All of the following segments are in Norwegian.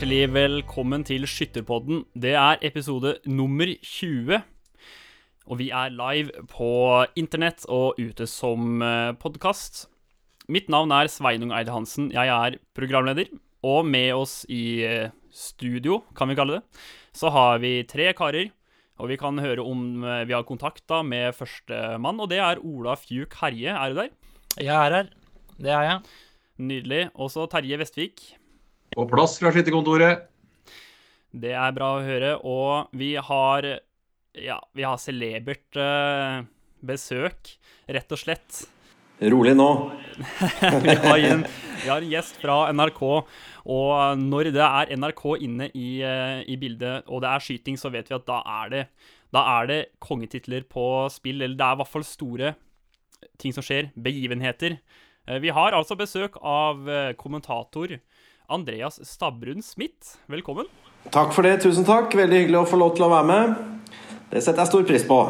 Hjertelig velkommen til Skytterpodden. Det er episode nummer 20. Og vi er live på internett og ute som podkast. Mitt navn er Sveinung Eide Hansen. Jeg er programleder. Og med oss i eh, studio, kan vi kalle det, så har vi tre karer. Og vi kan høre om eh, vi har kontakt da med førstemann, og det er Ola Fjuk Herje. Er du der? Jeg er her. Det er jeg. Nydelig. Og så Terje Vestvik. På plass fra skytterkontoret. Det er bra å høre. Og vi har ja, vi har celebert uh, besøk, rett og slett. Rolig nå. vi, har en, vi, har en, gjest fra NRK, og når det er NRK inne i, uh, i, bildet, og det er skyting, så vet vi at da er det, da er det kongetitler på spill. Eller det er i hvert fall store ting som skjer, begivenheter. Uh, vi har altså besøk av kommentator Andreas Stabrun Smith. Velkommen. Takk for det. Tusen takk. Veldig hyggelig å få lov til å være med. Det setter jeg stor pris på.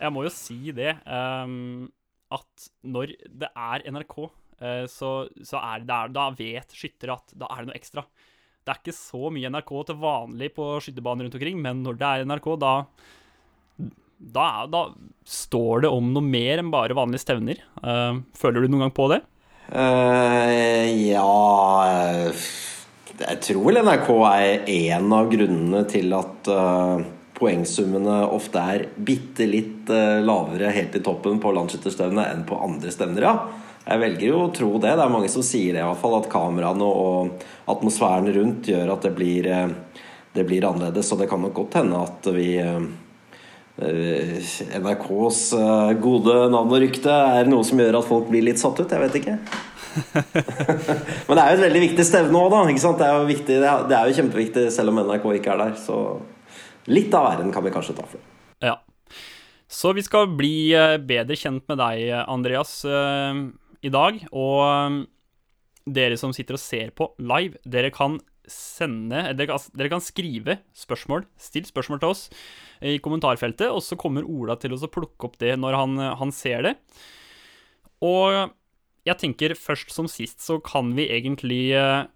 Jeg må jo si det. Um, at når det er NRK, uh, så, så, er det der, da vet skyttere at da er det noe ekstra. Det er ikke så mye NRK til vanlig på skytterbanen rundt omkring, men når det er NRK, da, da, da står det om noe mer enn bare vanlige stevner. Uh, føler du noen gang på det? Uh, ja Jeg tror vel NRK er en av grunnene til at uh, poengsummene ofte er bitte litt uh, lavere helt i toppen på landsskytterstevnet enn på andre stevner, ja. Jeg velger jo å tro det. Det er mange som sier det, i hvert fall. At kameraene og atmosfæren rundt gjør at det blir, det blir annerledes. Så det kan nok godt hende at vi NRKs gode navn og rykte er noe som gjør at folk blir litt satt ut. Jeg vet ikke. Men det er jo et veldig viktig stevne òg, da. Det er, viktig, det er, jo kjempeviktig selv om NRK ikke er der. Så litt av æren kan vi kanskje ta for. Ja. Så vi skal bli bedre kjent med deg, Andreas, i dag. Og dere som sitter og ser på live, dere kan sende Dere kan skrive spørsmål. Still spørsmål til oss i kommentarfeltet, og så kommer Ola til å plukke opp det når han, han ser det. Og jeg tenker først som sist så kan vi egentlig uh,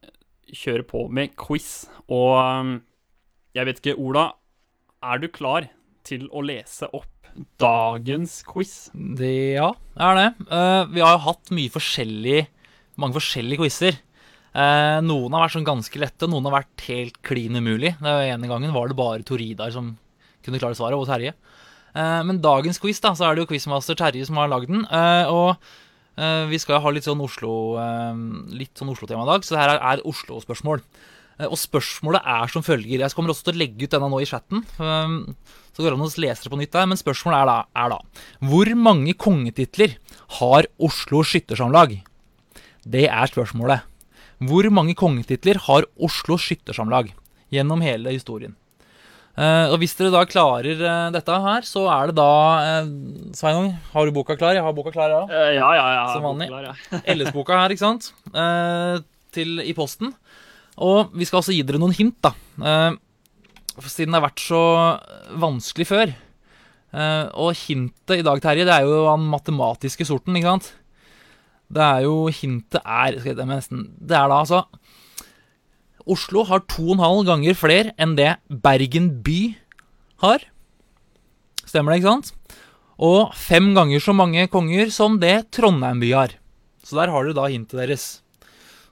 kjøre på med quiz. Og um, jeg vet ikke, Ola, er du klar til å lese opp dagens quiz? Det, ja, jeg er det. Uh, vi har jo hatt mye forskjellig, mange forskjellige quizer. Uh, noen har vært sånn ganske lette, noen har vært helt klin umulig. Den ene gangen var det bare Toridar som kunne klare svaret, og Terje. Uh, men dagens quiz, da, så er det jo quizmaster Terje som har lagd den. Uh, og uh, vi skal ha litt sånn Oslo Litt sånn Oslo-tema i dag, så det her er, Oslo-spørsmål. og spørsmålet er som følger. Jeg kommer også til å legge ut denne nå i chatten. så går det an å lese det på nytt der, Men spørsmålet er da, er da Hvor mange kongetitler har Oslo Skyttersamlag? Det er spørsmålet. Hvor mange kongetitler har Oslo Skyttersamlag gjennom hele historien? Uh, og hvis dere da klarer uh, dette her, så er det da uh, Sveinung, har du boka klar? Jeg har boka klar, ja. ja, ja, ja. Som vanlig. Ja. LS-boka her, ikke sant? til, I posten. Og vi skal også gi dere noen hint, da. siden det har vært så vanskelig før. og hintet i dag, Terje, det er jo den matematiske sorten, ikke sant? Det er jo Hintet er jeg nesten, Det er da altså Oslo har to og en halv ganger flere enn det Bergen by har. Stemmer det, ikke sant? Og fem ganger så mange konger som det Trondheim by har. Så der har dere da hintet deres.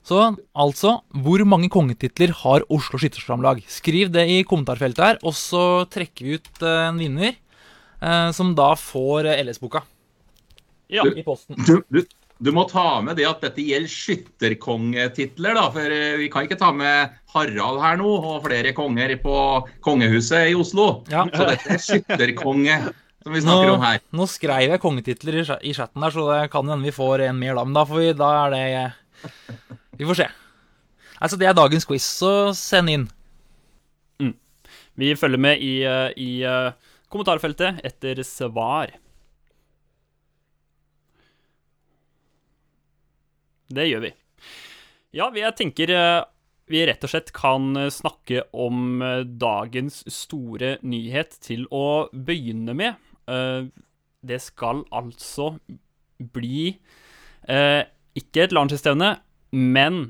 Så altså, hvor mange kongetitler har Oslo Skyttersamlag? Skriv det i kommentarfeltet her, og så trekker vi ut uh, en vinner, Eh, som da får uh, LS-boka. Ja. I posten. Du, du, du må ta med det at dette gjelder skytterkongetitler, da. For eh, vi kan ikke ta med Harald her nå, og flere konger på kongehuset i Oslo. Ja. Så dette er skytterkonge som vi snakker nå, om her. Nå skrev jeg kongetitler i chatten der, så det kan hende vi får en mer da. Men da, får vi, da er det Vi får se. Altså, det er dagens quiz, så send inn. Mm. Vi følger med i, eh, i uh, kommentarfeltet etter svar. Det gjør vi. Ja, jeg tenker eh, vi rett og slett kan eh, snakke om eh, dagens store nyhet til å begynne med. Det skal altså bli ikke et landslagsstevne, men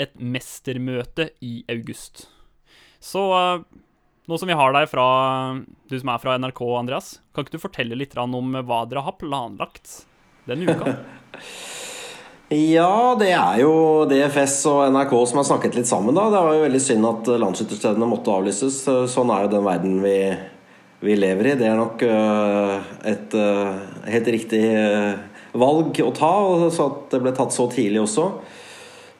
et mestermøte i august. Så nå som vi har deg fra du som er fra NRK, Andreas, kan ikke du fortelle litt om hva dere har planlagt denne uka? ja, det er jo DFS og NRK som har snakket litt sammen, da. Det var jo veldig synd at landsskytterstedene måtte avlyses. Sånn er jo den verden vi, vi lever i. Det er nok uh, et uh, helt riktig valg å ta, så at det ble tatt så tidlig også.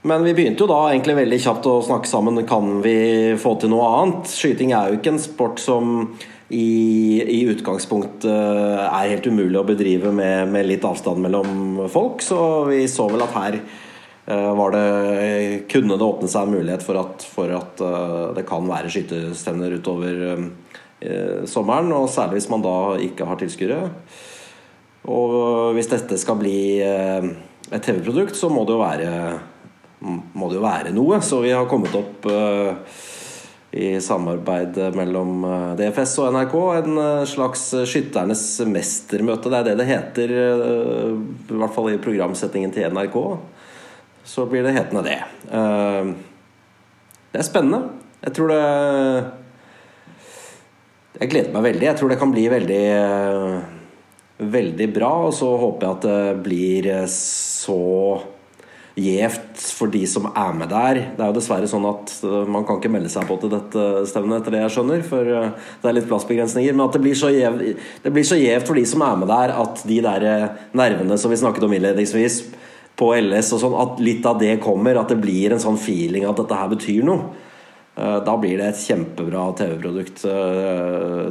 Men vi begynte jo da egentlig veldig kjapt å snakke sammen. Kan vi få til noe annet? Skyting er jo ikke en sport som i, i utgangspunktet er helt umulig å bedrive med, med, litt avstand mellom folk. Så vi så vel at her var det kunne det åpne seg en mulighet for at, for at uh, det kan være skytestevner utover uh, sommeren. Og særlig hvis man da ikke har tilskuere. Og hvis dette skal bli et TV-produkt, så må det jo være må det jo være noe. Så vi har kommet opp i samarbeid mellom eh, DFS og NRK en uh, slags skytternes mestermøte. Det er det det heter, i hvert fall i programsettingen til NRK. Så blir det hetende det. det er spennende. Jeg tror det Jeg gleder meg veldig. Jeg tror det kan bli veldig veldig bra. Og så håper jeg at det blir så gjevt for de som er med der. Det er jo dessverre sånn at uh, man kan ikke melde seg på til dette stevnet, etter det jeg skjønner, for uh, det er litt plassbegrensninger. Men at det blir så gjevt for de som er med der, at de der uh, nervene som vi snakket om innledningsvis, på LS og sånn, at litt av det kommer. At det blir en sånn feeling at dette her betyr noe. Da blir det et kjempebra TV-produkt.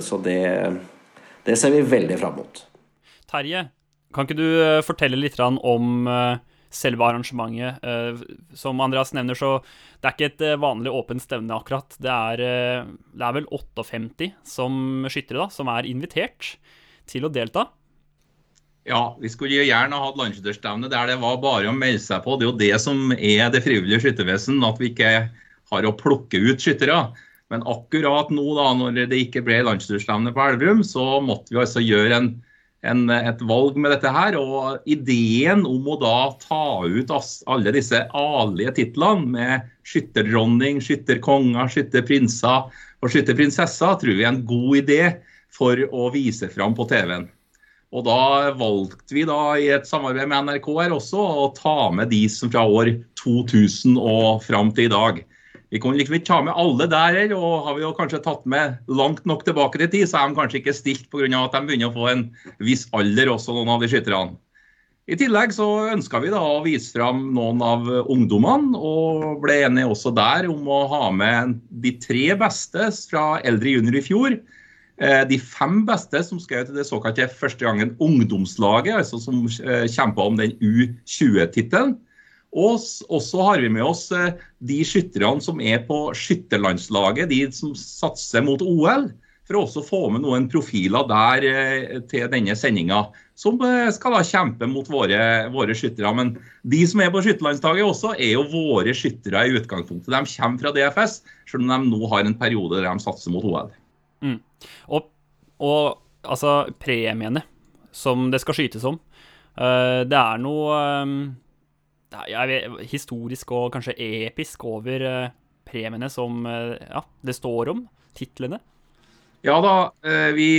Så det, det ser vi veldig fram mot. Terje, kan ikke du fortelle litt om selve arrangementet. Uh, som Andreas nevner, så det er ikke et uh, vanlig åpent stevne, akkurat. Det er, uh, det er vel 58 som skyttere da, som er invitert til å delta. Ja, vi skulle gjerne hatt landskytterstevne der det var bare å melde seg på. Det er jo det som er det frivillige skyttervesen, at vi ikke har å plukke ut skyttere. Men akkurat nå, da, når det ikke ble landskytterstevne på Elverum, så måtte vi altså gjøre en en, et valg med dette her. Og ideen om å da ta ut alle disse adelige titlene med skytterdronning, skytterkonger, skytterprinser og skytterprinsesser tror vi er en god idé for å vise fram på TV-en. Og da valgte vi da i et samarbeid med NRK her også å ta med de som fra år 2000 og fram til i dag. Vi kunne liksom ikke ta med alle der, og har vi jo kanskje tatt med langt nok tilbake til tid, så er de kanskje ikke stilt pga. at de begynner å få en viss alder, også noen av de skytterne. I tillegg så ønska vi da å vise fram noen av ungdommene, og ble enige også der om å ha med de tre beste fra eldre junior i fjor. Eh, de fem beste som skrev til det såkalte første gangen ungdomslaget, altså som kjempa kjemper om den U20-tittelen. Og så har vi med oss eh, de skytterne som er på skytterlandslaget, de som satser mot OL. For å også få med noen profiler der eh, til denne sendinga, som eh, skal da kjempe mot våre, våre skyttere. Men de som er på skytterlandslaget også, er jo våre skyttere i utgangspunktet. De kommer fra DFS, selv om de nå har en periode der de satser mot OL. Mm. Og, og, altså premiene som det skal skytes om, det er noe vet, historisk og kanskje episk over uh, premiene som uh, ja, det står om, titlene? Ja da, uh, vi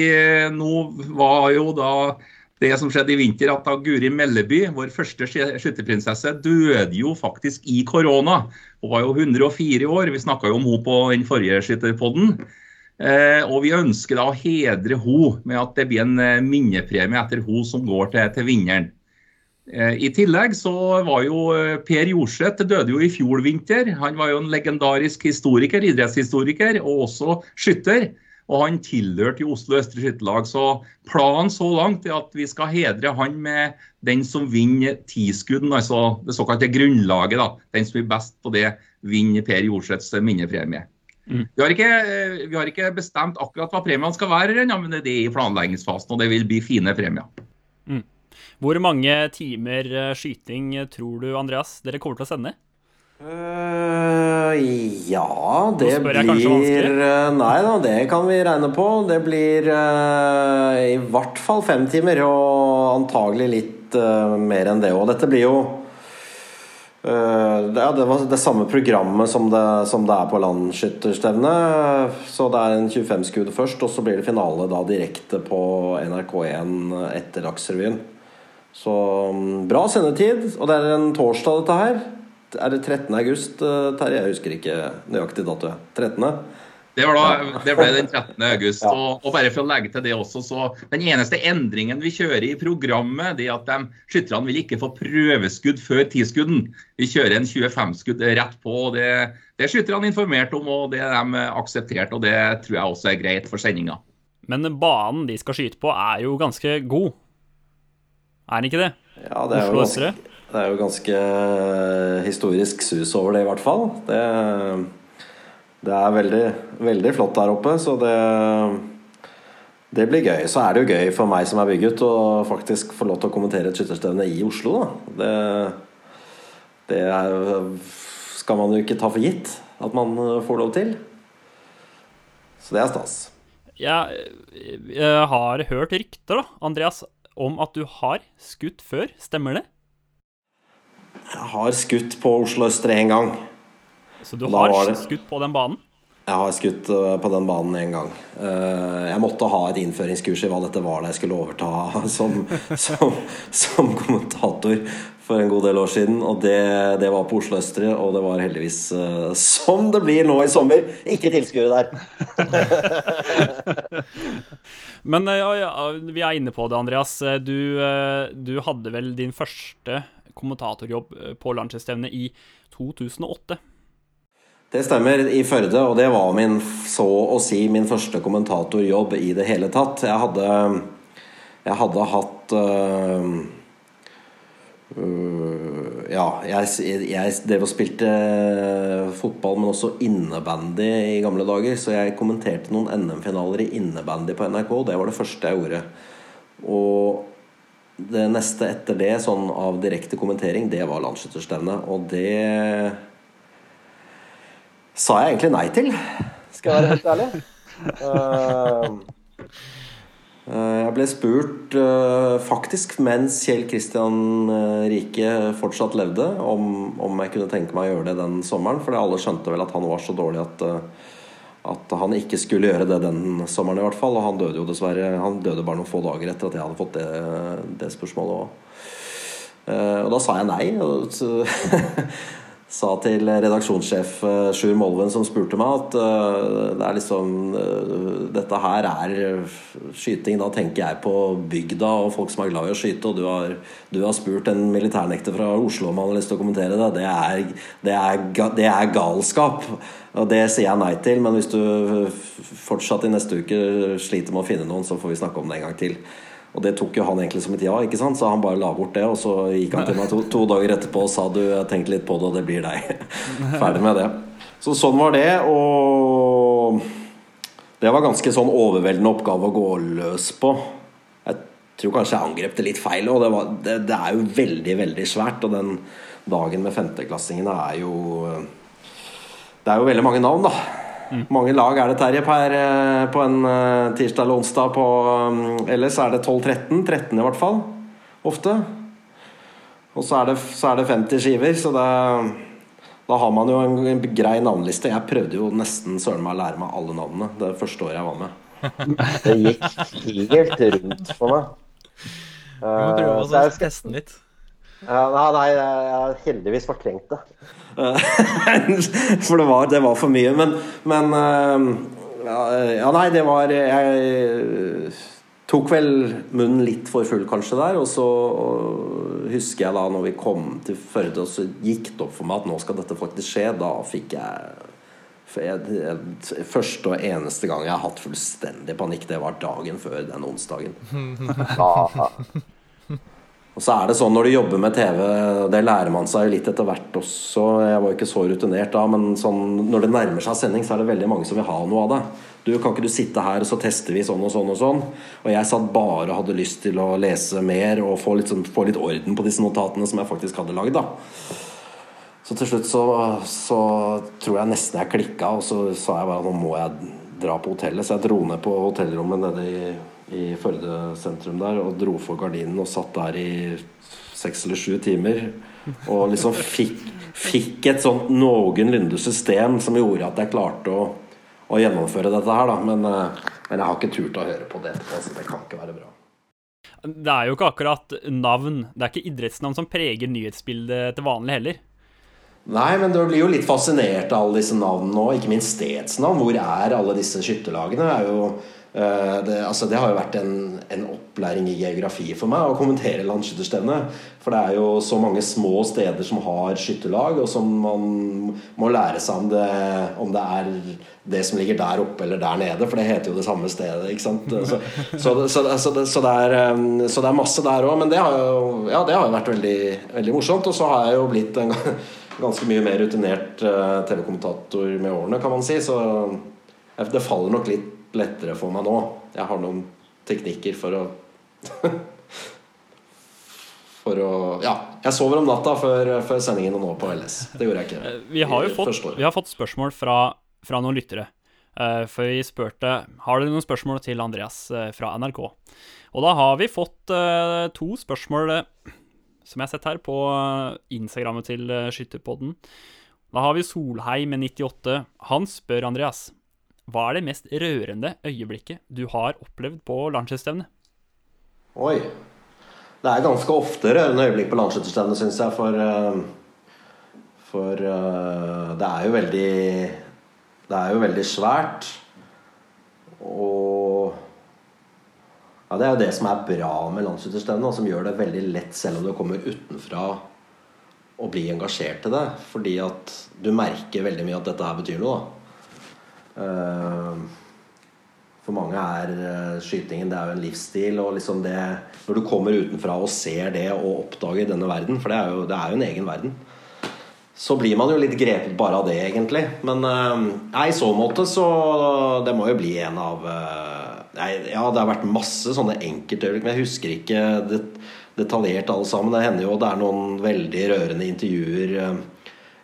nå var jo da det som skjedde i vinter, at da Guri Melleby, vår første skytterprinsesse, døde jo faktisk i korona. Hun var jo 104 år. Vi snakka jo om henne på den forrige skytterpodden. Eh, og vi ønsker da å hedre henne med at det blir en minnepremie etter henne som går til, til vinneren. Eh, I tillegg så var jo eh, Per Jorseth døde jo i fjor vinter. Han var jo en legendarisk historiker, idrettshistoriker og også skytter. Og han tilhørte jo Oslo Østre Skytterlag. Så planen så langt er at vi skal hedre han med den som vinner tiskudden, altså det såkalte grunnlaget. da. Den som blir best på det, vinner Per Jorseths minnepremie. Mm. Vi, har ikke, eh, vi, har ikke, bestemt akkurat hva premiene skal være, men det er i planleggingsfasen, og det vil bli fine premier. Mm. Hvor mange timer eh, skyting eh, tror du, Andreas, dere kommer til å sende? Uh, ja, det blir Nei da, det kan vi regne på. Det blir uh, i hvert fall fem timer, og antagelig litt uh, mer enn det òg. Dette blir jo det, ja, det var det samme programmet som det, som det er på landskytterstevnet Så det er en 25 skudd først, og så blir det finale da direkte på NRK1 etter Dagsrevyen. Så um, bra sendetid. Og det er en torsdag, dette her. Er det 13. august, uh, Terje? Jeg husker ikke nøyaktig dato. 13. Det, da, det, ble den 13. august. Ja. Og, og, bare for å legge til det også, så Den eneste endringen vi kjører i programmet, det er at de skytterne vil ikke få prøveskudd før tiskudden. Vi kjører en 25-skudd rett på. og Det, det er skytterne informert om, og det er de akseptert. og Det tror jeg også er greit for sendinga. Men banen de skal skyte på, er jo ganske god. Er den ikke det? Ja, det er, jo ganske, det er jo ganske historisk sus over det, i hvert fall. Det det er veldig, veldig flott der oppe, så det, det blir gøy. Så er det jo gøy for meg som er bygget, å faktisk få lov til å kommentere et skytterstevne i Oslo. Da. Det, det er, skal man jo ikke ta for gitt at man får lov til. Så det er stas. Jeg har hørt rykter, da, Andreas, om at du har skutt før. Stemmer det? Jeg har skutt på Oslo Østre én gang. Så du har skutt på den banen? Jeg har skutt eh, på den banen én gang. Eh, jeg måtte ha et innføringskurs i hva dette var da jeg skulle overta som, som, som kommentator for en god del år siden. Og det, det, var på Oslo Østre, og det var heldigvis uh, som det blir nå i sommer. Ikke tilskuere der. Men ja, ja, vi er inne på det, Andreas. Du, du hadde vel din første kommentatorjobb på landslagsstevnet i 2008? Det stemmer, i Førde. Og det var min, så å si, min første kommentatorjobb i det hele tatt. Jeg hadde, jeg hadde hatt øh, øh, Ja, jeg, jeg drev og spilte fotball, men også innebandy i gamle dager. Så jeg kommenterte noen NM-finaler i innebandy på NRK. Det var det første jeg gjorde. Og det neste etter det, sånn av direkte kommentering, det var landsskytterstevnet. Og det sa jeg egentlig nei til, skal jeg være helt ærlig. Uh, jeg ble spurt uh, faktisk mens Kjell Kristian Rike fortsatt levde, om, om, jeg kunne tenke meg å gjøre det den sommeren. For alle skjønte vel at han var så dårlig at, at han ikke skulle gjøre det den sommeren i hvert fall. Og han døde jo dessverre Han døde bare noen få dager etter at jeg hadde fått det, det spørsmålet òg. Og da sa jeg nei. Sa til redaksjonssjef uh, Sjur Molven, som spurte meg, at uh, det er liksom uh, Dette her er skyting. Da tenker jeg på bygda og folk som er glad i å skyte. Og du har, du har spurt en militærnekter fra Oslo om han har lyst til å kommentere det. Det er, det er, det er galskap. Og det sier jeg nei til. Men hvis du fortsatt i neste uke sliter med å finne noen, så får vi snakke om det en gang til. Og det tok jo han egentlig som et ja, ikke sant? så han bare la bort det. Og så gikk han til meg to, to dager etterpå og sa du, jeg tenkte litt på det, og det blir deg. Ferdig med det. Så sånn var det. Og det var ganske sånn overveldende oppgave å gå løs på. Jeg tror kanskje jeg angrep det litt feil. Og det, var, det, det er jo veldig, veldig svært. Og den dagen med femteklassingene er jo Det er jo veldig mange navn, da. Mm. mange lag er det, Terje, per, eh, på en uh, tirsdag eller onsdag? På, um, ellers er det 12-13. 13 i hvert fall. Ofte. Og så er det, så er det 50 skiver, så det, da har man jo en, en grei navneliste. Jeg prøvde jo nesten søren meg å lære meg alle navnene det første året jeg var med. det gikk helt rundt for meg. Du må prøve å uh, teste den litt. Ja, nei, jeg har heldigvis fortrengt det. For det var, det var, for mye. Men, men eh, ja, nei, det var Jeg tok vel munnen litt for full kanskje der. Og så husker jeg da når vi kom til Førde, og så gikk det opp for meg at nå skal dette faktisk skje. Da fikk jeg Første og eneste gang jeg har hatt fullstendig panikk, det var dagen før den onsdagen. Og så er det sånn når du jobber med TV, det lærer man seg jo litt etter hvert også. Jeg var jo ikke så rutinert da, men sånn, når det nærmer seg sending, så er det veldig mange som vil ha noe av det. Du, kan ikke du sitte her, og så tester vi sånn og sånn og sånn? Og jeg satt bare og hadde lyst til å lese mer og få litt, sånn, få litt orden på disse notatene som jeg faktisk hadde lagd, da. Så til slutt så, så tror jeg nesten jeg klikka, og så sa jeg bare nå må jeg dra på hotellet. Så jeg dro ned på hotellrommet nede i i Førde sentrum der og dro for gardinen og satt der i seks eller sju timer. Og liksom fikk, fikk et sånt noenlunde system som gjorde at jeg klarte å, å gjennomføre dette her, da. Men, eh, men, jeg har ikke turt å høre på det etterpå, så det kan ikke være bra. Det er jo ikke akkurat navn, det er ikke idrettsnavn som preger nyhetsbildet til vanlig heller. Nei, men du blir jo litt fascinert av alle disse navnene nå, ikke minst stedsnavn. Hvor er alle disse skytterlagene? Det, er jo, det, altså det har jo vært en, en, opplæring i geografi for meg å kommentere landsskytterstevnet. For det er jo så mange små steder som har skytterlag, og som man må lære seg om det, om det er det som ligger der oppe eller der nede, for det heter jo det samme stedet. ikke sant? Så, så, så, så det, er, så, det, er, masse der òg. Men det har jo ja, det har vært veldig, veldig morsomt. Og så har jeg jo blitt en ganske mye mer rutinert uh, TV-kommentator med årene, kan man si. Så det faller nok litt lettere for meg nå. Jeg har noen teknikker for å For å Ja, jeg sover om natta før, før sendingen og nå på LS. Det gjorde jeg ikke. Eh, vi har jo fått, vi har fått spørsmål fra, fra noen lyttere. Uh, for vi spurte har dere noen spørsmål til Andreas uh, fra NRK. Og da har vi fått uh, to spørsmål som jeg har sett her på Instagrammet til Skytterpodden. Da har vi Solheim med 98. Han spør Andreas hva er det mest rørende øyeblikket du har opplevd på landslagsstevne? Oi. Det er ganske ofte rørende øyeblikk på landslagsstevne, syns jeg. For, eh, for eh, det er jo veldig Det er jo veldig svært. Og ja, Det er jo det som er bra med landsutstevnet, som gjør det veldig lett selv om du kommer utenfra å bli engasjert i det. Fordi at du merker veldig mye at dette her betyr noe. Eh, for mange er eh, skytingen det er jo en livsstil. og liksom det, Når du kommer utenfra og ser det og oppdager denne verden, for det er jo, det er jo en egen verden, så blir man jo litt grepet bare av det, egentlig. Men nei, eh, i så måte så Det må jo bli en av Nei, ja, det har vært masse sånne enkeltøyeblikk, men jeg husker ikke det, detaljert alle sammen. Det hender jo det er noen veldig rørende intervjuer eh,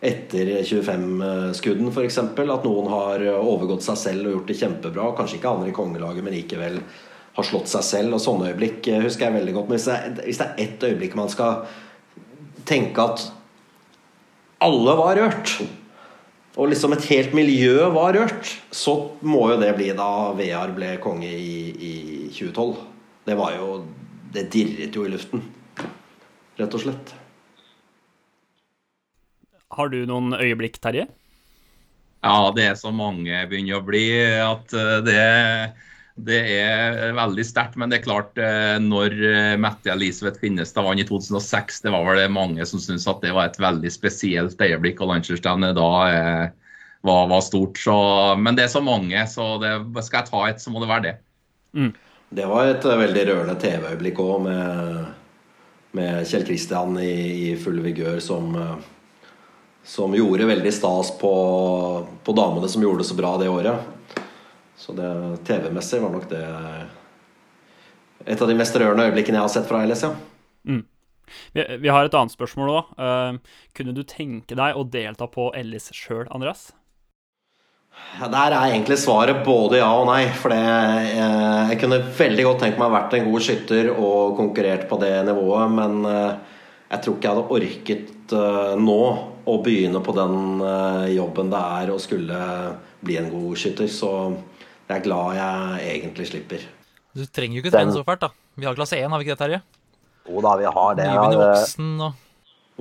etter 25-skudden f.eks. At noen har overgått seg selv og gjort det kjempebra. Kanskje ikke andre i kongelaget, men likevel har slått seg selv. Og sånne øyeblikk eh, husker jeg veldig godt. Men hvis det, er, hvis det er ett øyeblikk man skal tenke at alle var rørt og liksom et helt miljø var rørt, så må jo det bli da Vear ble konge i, i 2012. Det var jo Det dirret jo i luften, rett og slett. Har du noen øyeblikk, Terje? Ja, det er så mange begynner å bli at eh, det det er veldig sterkt, men det er klart eh, når eh, Mette Elisabeth Kvinnestad vant i 2006, det var vel det mange som syntes at det var et veldig spesielt øyeblikk. Og landslagsstevnet da var, var, stort. Så, men det er så mange, så det, skal jeg ta et, så må det være det. Mm. Det var et veldig rørende TV-øyeblikk òg, med, med, Kjell Kristian i, i, full vigør som, som gjorde veldig stas på, på damene som gjorde det så bra det året. Så det TV-messig var nok det et av de mest rørende øyeblikkene jeg har sett fra LS, ja. Mm. Vi, vi, har et annet spørsmål òg. Uh, kunne du tenke deg å delta på LS sjøl, Andreas? Ja, der er egentlig svaret både ja og nei. For det, jeg, eh, jeg, kunne veldig godt tenkt meg å vært en god skytter og konkurrert på det nivået, men uh, jeg tror ikke jeg hadde orket uh, nå å begynne på den jobben det er å skulle bli en god skytter. Så jeg er glad jeg egentlig slipper. Du trenger jo ikke trene så fælt, da. Vi har klasse 1, har vi ikke det, Terje? Jo da, vi har det. Nyvind voksen og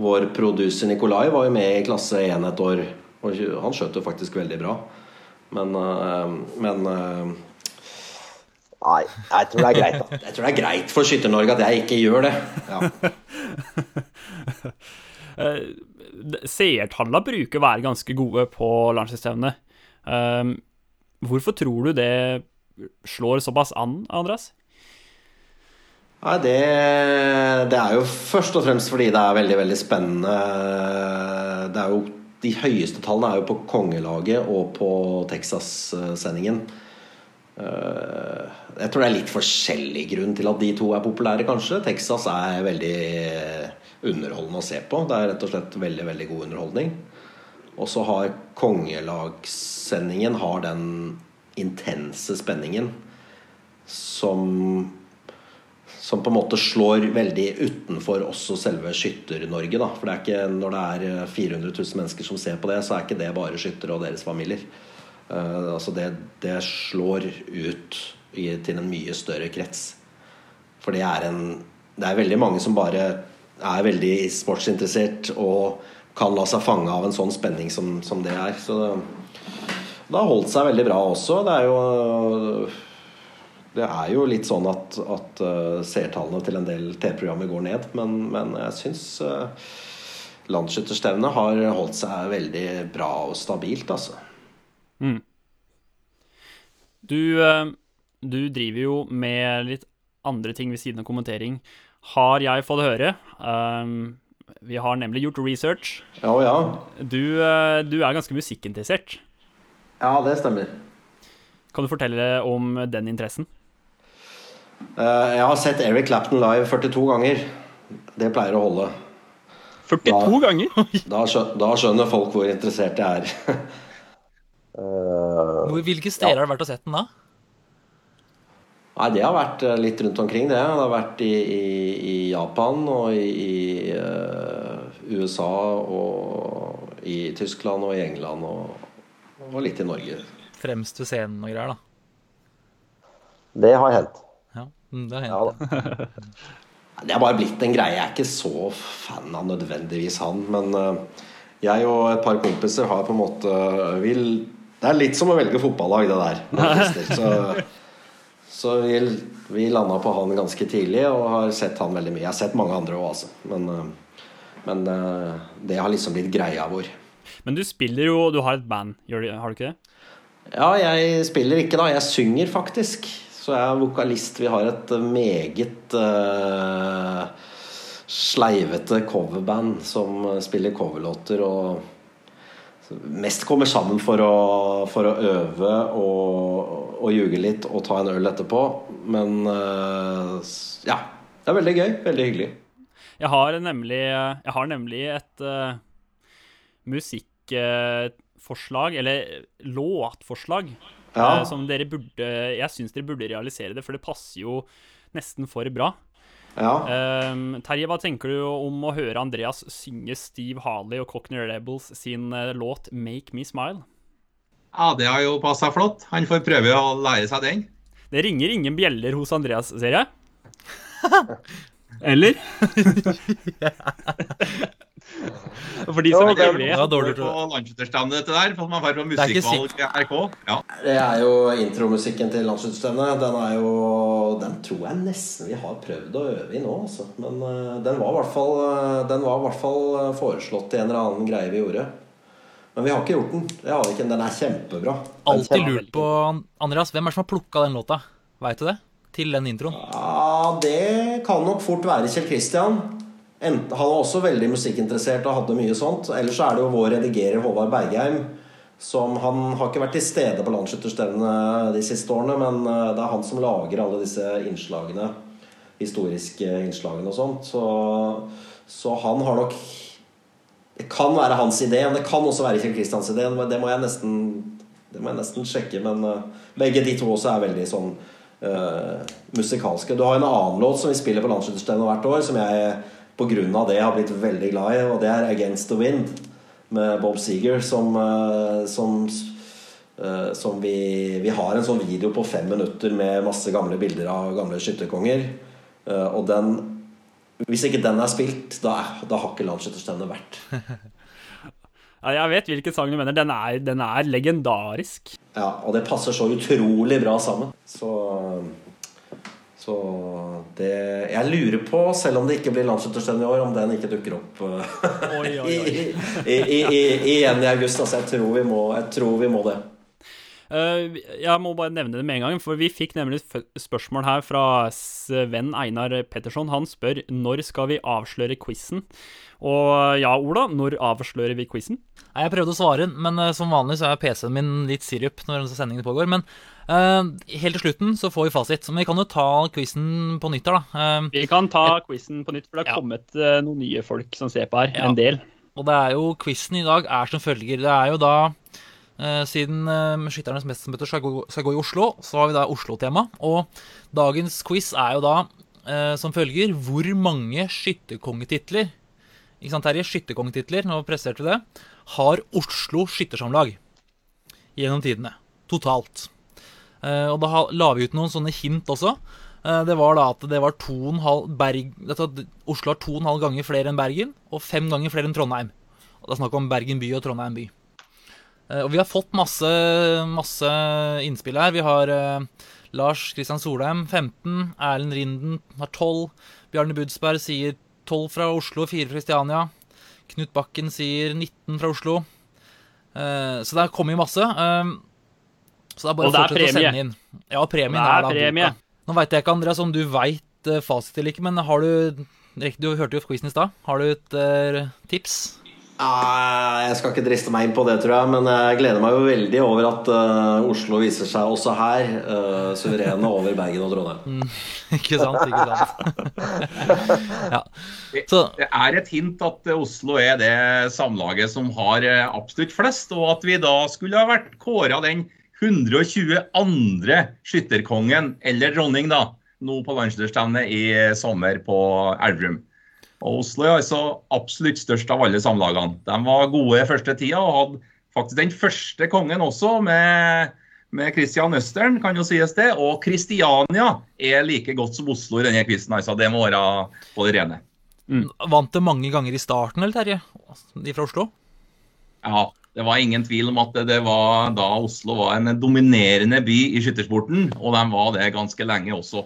Vår producer Nikolai var jo med i klasse 1 et år, og han skjøt jo faktisk veldig bra. Men, eh, men eh, Nei, jeg tror det er greit. Da. Jeg tror det er greit for Skytter-Norge at jeg ikke gjør det. Ja. Seertallene bruker å være ganske gode på landslagsstevnet. Um, Hvorfor tror du det slår såpass an, Andreas? Nei, det, det, er jo først og fremst fordi det er veldig, veldig spennende. Det er jo, de høyeste tallene er jo på kongelaget og på Texas-sendingen. Eh, jeg tror det er litt forskjellig grunn til at de to er populære, kanskje. Texas er veldig underholdende å se på. Det er rett og slett veldig, veldig god underholdning. Og så har kongelagssendingen har den intense spenningen som som på en måte slår veldig utenfor også selve Skytter-Norge. da, For det er ikke, når det er 400 000 mennesker som ser på det, så er ikke det bare skyttere og deres familier. Uh, altså det, det, slår ut i, til en mye større krets. For det er en Det er veldig mange som bare er veldig sportsinteressert og kan la seg fange av en sånn spenning som, som det er. Så det har holdt seg veldig bra også. Det er jo det er jo litt sånn at, at uh, seertallene til en del TV-programmer går ned, men, men jeg syns uh, landsskytterstevnet har holdt seg veldig bra og stabilt, altså. Mm. Du, uh, du, driver jo med litt andre ting ved siden av kommentering, har jeg fått høre. Um, vi har nemlig gjort research. Ja, ja. Du, du er ganske musikkinteressert. Ja, det stemmer. Kan du fortelle om den interessen? Uh, jeg har sett Eric Clapton live 42 ganger. Det pleier å holde. 42 da, ganger? da, da, skjønner folk hvor interessert jeg er. uh, Hvilke steder ja. har du vært og sett den da? Nei, Det har vært eh, litt rundt omkring, det. Det har vært i, i, i Japan og i, i uh, USA og i Tyskland og i England og, og litt i Norge. Fremst ved scenen og greier, da? Det har hendt. Ja, det, ja, det er bare blitt en greie. Jeg er ikke så fan av nødvendigvis han. Men uh, jeg og et par kompiser har på en måte vil, Det er litt som å velge fotballag, det der. Så, så vi, vi landa på han ganske tidlig og har sett han veldig mye. Jeg har sett mange andre òg, altså. Men, uh, men uh, det har liksom blitt greia vår. Men du spiller jo Du har et band, har du ikke det? Ja, jeg spiller ikke, da. Jeg synger faktisk. Så jeg er vokalist. Vi har et meget uh, sleivete coverband som spiller coverlåter og mest kommer sammen for å, for å øve og, og ljuge litt og ta en øl etterpå. Men uh, ja. Det er veldig gøy. Veldig hyggelig. Jeg har nemlig, jeg har nemlig et uh, musikkforslag, eller låtforslag, ja. uh, som dere burde Jeg syns dere burde realisere det, for det passer jo nesten for bra. Ja. Um, Terje, hva tenker du om å høre Andreas synge Steve Harley og Cockney Rebels sin uh, låt 'Make Me Smile'? Ja, det har jo passa flott. Han får prøve å lære seg den. Det ringer ingen bjeller hos Andreas, ser jeg. Eller? For de som jo, det, er dårlig, på landsskytterstevnet dette der. For man får på musikkvalg NRK. Ja. Det er jo intromusikken til landsskytterstevnet. Den er jo Den tror jeg nesten vi har prøvd å øve i nå, altså. Men uh, den var i hvert fall uh, Den var i hvert fall uh, foreslått i en eller annen greie vi gjorde. Men vi har ikke gjort den. Jeg har ikke. Den er kjempebra. Alltid lurt på, Andreas, hvem er det som har plukka den låta? Veit du det? Til den introen? Ja, det kan nok fort være Kjell Kristian. Han var også veldig musikkinteressert og hadde mye sånt. Ellers er det jo vår redigerer Håvard Bergheim. Som han har ikke vært til stede på landsskytterstevnene de siste årene, men eh, det er han som lager alle disse innslagene. Historiske innslagene og sånt. Så, så han har nok Det kan være hans idé, men det kan også være Kjell Kristians idé. Det må jeg nesten, må jeg nesten sjekke. Men uh, begge de to også er veldig sånn uh, musikalske. Du har en annen låt som vi spiller på landsskytterstevnet hvert år, som jeg pga. det har blitt veldig glad i, og det er 'Against the Wind' med Bob Seeger, som, eh, som, eh, som vi, vi, har en sånn video på fem minutter med masse gamle bilder av gamle skytterkonger. Eh, og den Hvis ikke den er spilt, da, da har ikke landsskytterstevnet vært. Ja, jeg vet hvilken sang du mener. Den er, den er, legendarisk. Ja, og det passer så utrolig bra sammen. Så så det Jeg lurer på, selv om det ikke blir landsutstevne i år, om den ikke dukker opp oi, oi, oi. I, i, i, igjen i august. Altså, jeg tror vi må, tror vi må det. Uh, jeg må bare nevne det med en gang, for vi fikk nemlig spørsmål her fra Sven Einar Petterson. Han spør når skal vi avsløre quizen. Og ja, Ola, når avslører vi quizen? Jeg prøvde å svare, men uh, som vanlig så er PC-en min litt sirup når sendingen pågår. Men uh, helt til slutten så får vi fasit. Men vi kan jo ta quizen på nytt her, da. Uh, vi kan ta quizen på nytt, for det har ja. kommet noen nye folk som ser på her. Ja. En del. Og det er jo quizen i dag er som følger. Det er jo da siden Skytternes mestermøter skal, skal, gå i Oslo, så har vi da Oslo-tema. Og dagens quiz er jo da eh, som følger Hvor mange skytterkongetitler Ikke sant, Terje? Skytterkongetitler, nå presterte vi det. Har Oslo Skyttersamlag gjennom tidene? Totalt. Eh, og da la vi ut noen sånne hint også. Eh, det var da at det var to og en halv Berg, Oslo har to og en halv ganger flere enn Bergen, og fem ganger flere enn Trondheim. Og det er snakk om Bergen by og Trondheim by. Eh, Og vi har fått masse, masse innspill her. Vi har Lars Kristian Solheim 15, Erlend Rinden har 12, Bjarne Budsberg sier 12 fra Oslo, 4 fra Kristiania. Knut Bakken sier 19 fra Oslo. Eh, så det kommer jo masse. Eh, så det er bare å er fortsette å sende inn. Ja, premien Det er da premie. boka. Nå veit jeg ikke, Andreas, om du veit uh, fasit eller ikke, men har du Du hørte jo quizen i stad. Har du et eh, tips? Ah, Jeg skal ikke driste meg inn på det, tror jeg, men jeg gleder meg jo veldig over at uh, Oslo viser seg også her uh, suverene over Bergen og Trondheim. ikke sant? Ikke sant? ja. Så Det er et hint at Oslo er det samlaget som har eh, absolutt flest, og at vi da skulle ha vært kåra den 122. skytterkongen, eller dronning, da, nå på landsdelsstevnet i sommer på Elverum. Og Oslo er altså absolutt størst av alle samlagene. De var gode første tida og hadde faktisk den første kongen også, med, med Christian Østern, kan jo sies det. Og Kristiania er like godt som Oslo i denne quizen, altså. Det må være på det rene. Vant det mange ganger i starten, eller Terje? De fra Oslo? Ja, det var ingen tvil om at det var da Oslo var en dominerende by i skyttersporten, og de var det ganske lenge også.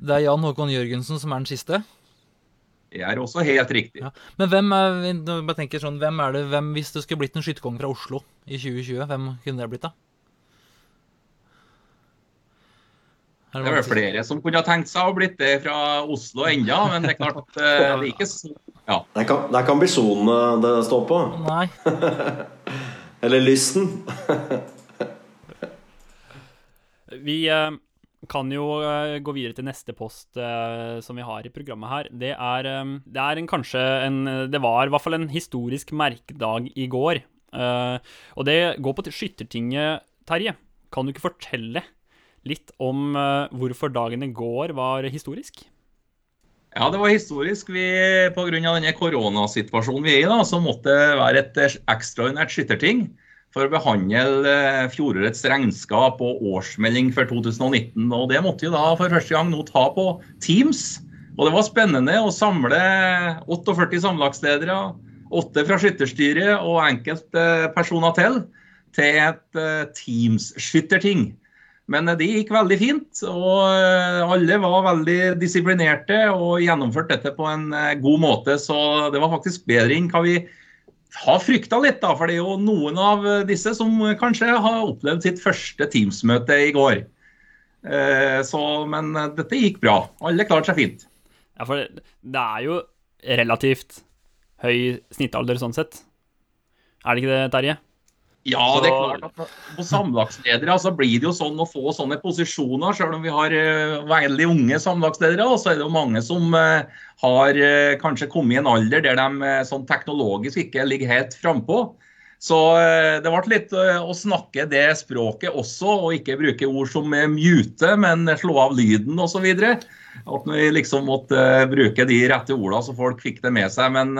Det er Jan Håkon Jørgensen som er den siste. Det er også helt riktig. Ja. Men hvem er, bare tenker sånn, hvem er det, hvem, hvis det skulle blitt en skytterkonge fra Oslo i 2020, hvem kunne det blitt da? Er Det er vel flere som kunne ha tenkt seg å blitt det fra Oslo enda, men det er klart at eh, det er ikke så Ja. Det er, ka- det er Kambisjonene det står på. Nei. Eller Lysten. Vi eh, kan jo eh, gå videre til neste post eh, som vi har i programmet her. Det er, eh, det er en, kanskje en Det var i hvert fall en historisk merkedag i går. Og det går på Skyttertinget, Terje. Kan du ikke fortelle litt om hvorfor dagen i går var historisk? Ja, det var historisk. Vi, denne koronasituasjonen vi er i, da, så måtte det være et ekstraordinært skytterting for å behandle eh, fjorårets regnskap og årsmelding for 2019. Og Det måtte vi da for første gang nå ta på Teams. Og det var spennende å samle 48 samlagsledere, åtte fra skytterstyret og enkeltpersoner til, til et eh, Teams-skytterting. Men eh, det gikk veldig fint, og eh, alle var veldig disiplinerte og gjennomførte dette på en eh, god måte. Så det var faktisk bedre enn hva vi har frykta litt, da. For det er jo noen av disse som kanskje har opplevd sitt første Teams-møte i går. Eh, Så, men dette gikk bra. Alle klarte seg fint. Ja, for det er jo relativt høy snittalder sånn sett. Er det ikke det, Terje? Ja, Så- det er klart at på samlagsledere så blir det jo sånn å få sånne posisjoner, selv om vi har uh, veldig unge samlagsledere, så er det jo mange som uh, har uh, kanskje kommet i en alder der de sånn teknologisk ikke ligger helt frampå. Så det ble litt å snakke det språket også, og ikke bruke ord som mute, men slå av lyden osv. At vi liksom måtte bruke de rette ordene så folk fikk det med seg. Men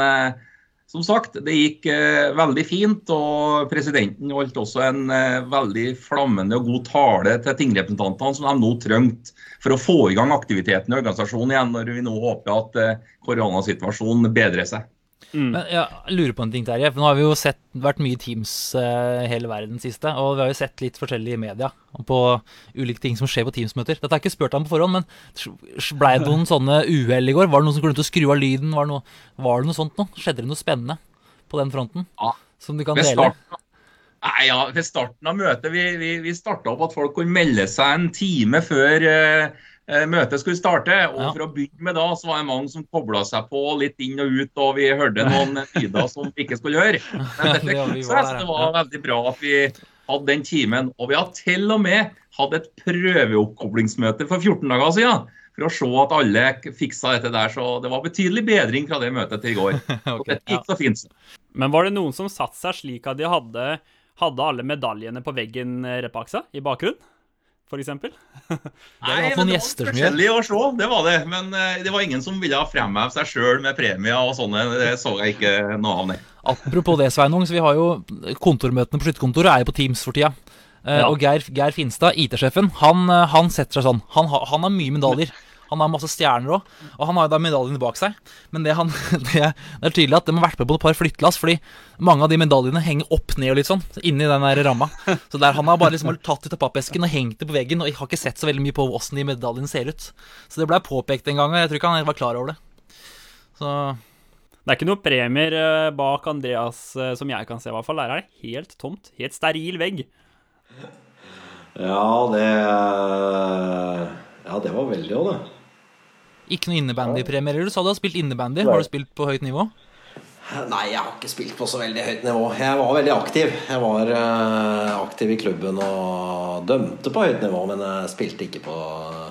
som sagt, det gikk eh, veldig fint, og presidenten holdt også en eh, veldig flammende og god tale til tingrepresentantene som de nå trengte for å få i gang aktiviteten i organisasjonen igjen, når vi nå håper at eh, koronasituasjonen bedrer seg. Men jeg lurer på en ting, Terje. For nå har vi jo sett, vært mye Teams uh, hele verden siste. Og vi har jo sett litt forskjellig i media på ulike ting som skjer på Teams-møter. Dette har jeg ikke spurt ham på forhånd, men blei det noen sånne uhell i går? Var det noen som glemte å skru av lyden? Var det noe, var det noe sånt noe? Skjedde det noe spennende på den fronten? Ja. Som du kan Ved dele? starten, nei, ja, ved starten av møtet vi, vi, vi starta opp at folk kunne melde seg en time før eh, møtet skulle starte. og Ja. For å begynne med da, så var det mange som kobla seg på litt inn og ut, og vi hørte noen lyder som vi ikke skulle høre. Men dette seg, så det var veldig bra at vi hadde den timen. Og vi har til og med hatt et prøveoppkoblingsmøte for 14 dager siden. For å se at alle fiksa dette der. Så det var betydelig bedring fra det møtet til i går. okay, Ok, dette gikk så fint. Men var det noen som satte seg slik at de hadde, hadde alle medaljene på veggen eh, seg, i bakgrunnen? Eksempel? Det har det var forskjellig å se, det var det. Men eh, det var ingen som ville fremheve seg sjøl med premier og sånne. Det så jeg ikke noe av, nei. Apropos det, Sveinung, så vi har jo kontormøtene på Skytterkontoret er jo på Teams for tida. Eh, Ja. Og Geir, Geir Finstad, IT-sjefen, han, eh, han setter seg sånn. Han, han har mye medaljer. Han har masse stjerner òg, og han har jo da medaljene bak seg. Men det, han, det, det er tydelig at de har vært med på et par flyttelass, fordi mange av de medaljene henger opp ned og litt sånn, inni den der ramma. Så der han har bare liksom tatt ut av pappesken og hengt det på veggen, og jeg har ikke sett så veldig mye på åssen de medaljene ser ut. Så det blei påpekt en gang, og jeg tror ikke han var klar over det. Så Det er ikke noe premier eh, bak Andreas eh, som jeg kan se, i hvert fall. Der er det helt tomt. Helt steril vegg. Ja, det Ja, det var veldig òg, det. Ikke noe innebandypremier. Du sa du har spilt innebandy. Har du spilt på høyt nivå? Nei, jeg har ikke spilt på så veldig høyt nivå. Jeg var veldig aktiv. Jeg var uh, aktiv i klubben og dømte på høyt nivå, men jeg spilte ikke på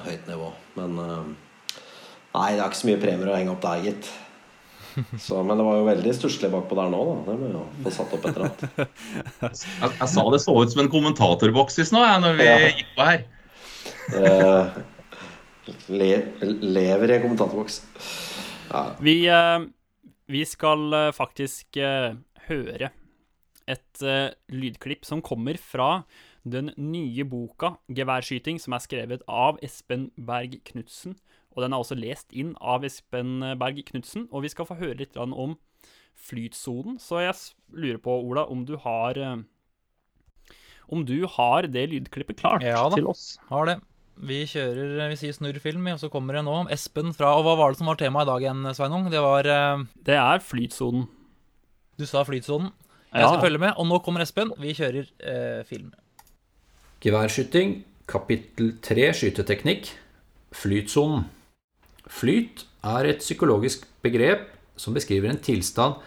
høyt nivå. Men uh, Nei, det er ikke så mye premier å henge opp der, gitt. Så, men det var jo veldig stusslig bakpå der nå, da. Det må jo få satt opp et eller annet. Jeg, jeg sa det så ut som en kommentatorboks i stad, når vi Ja. gikk på her. Le, lever i en kommentatorboks. Ja. Vi, eh, vi skal eh, faktisk eh, høre et lydklipp som kommer fra den nye boka 'Geværskyting', som er skrevet av Espen Berg Knutsen. Og den er også lest inn av Espen Berg Knutsen. Og vi skal få høre litt om flytsonen. Så jeg lurer på, Ola, om du har Om du har det lydklippet klart Ja til oss? Har det. Vi kjører, vi sier snurrfilm, og så kommer det nå Espen fra Og hva var det som var temaet i dag igjen, Sveinung? Det var eh, Det er flytsonen. Du sa flytsonen. Jeg Ja. skal følge med, og nå kommer Espen. Vi kjører eh, film. Geværskyting, kapittel 3 skyteteknikk, flytsonen. Flyt er et psykologisk begrep som beskriver en tilstand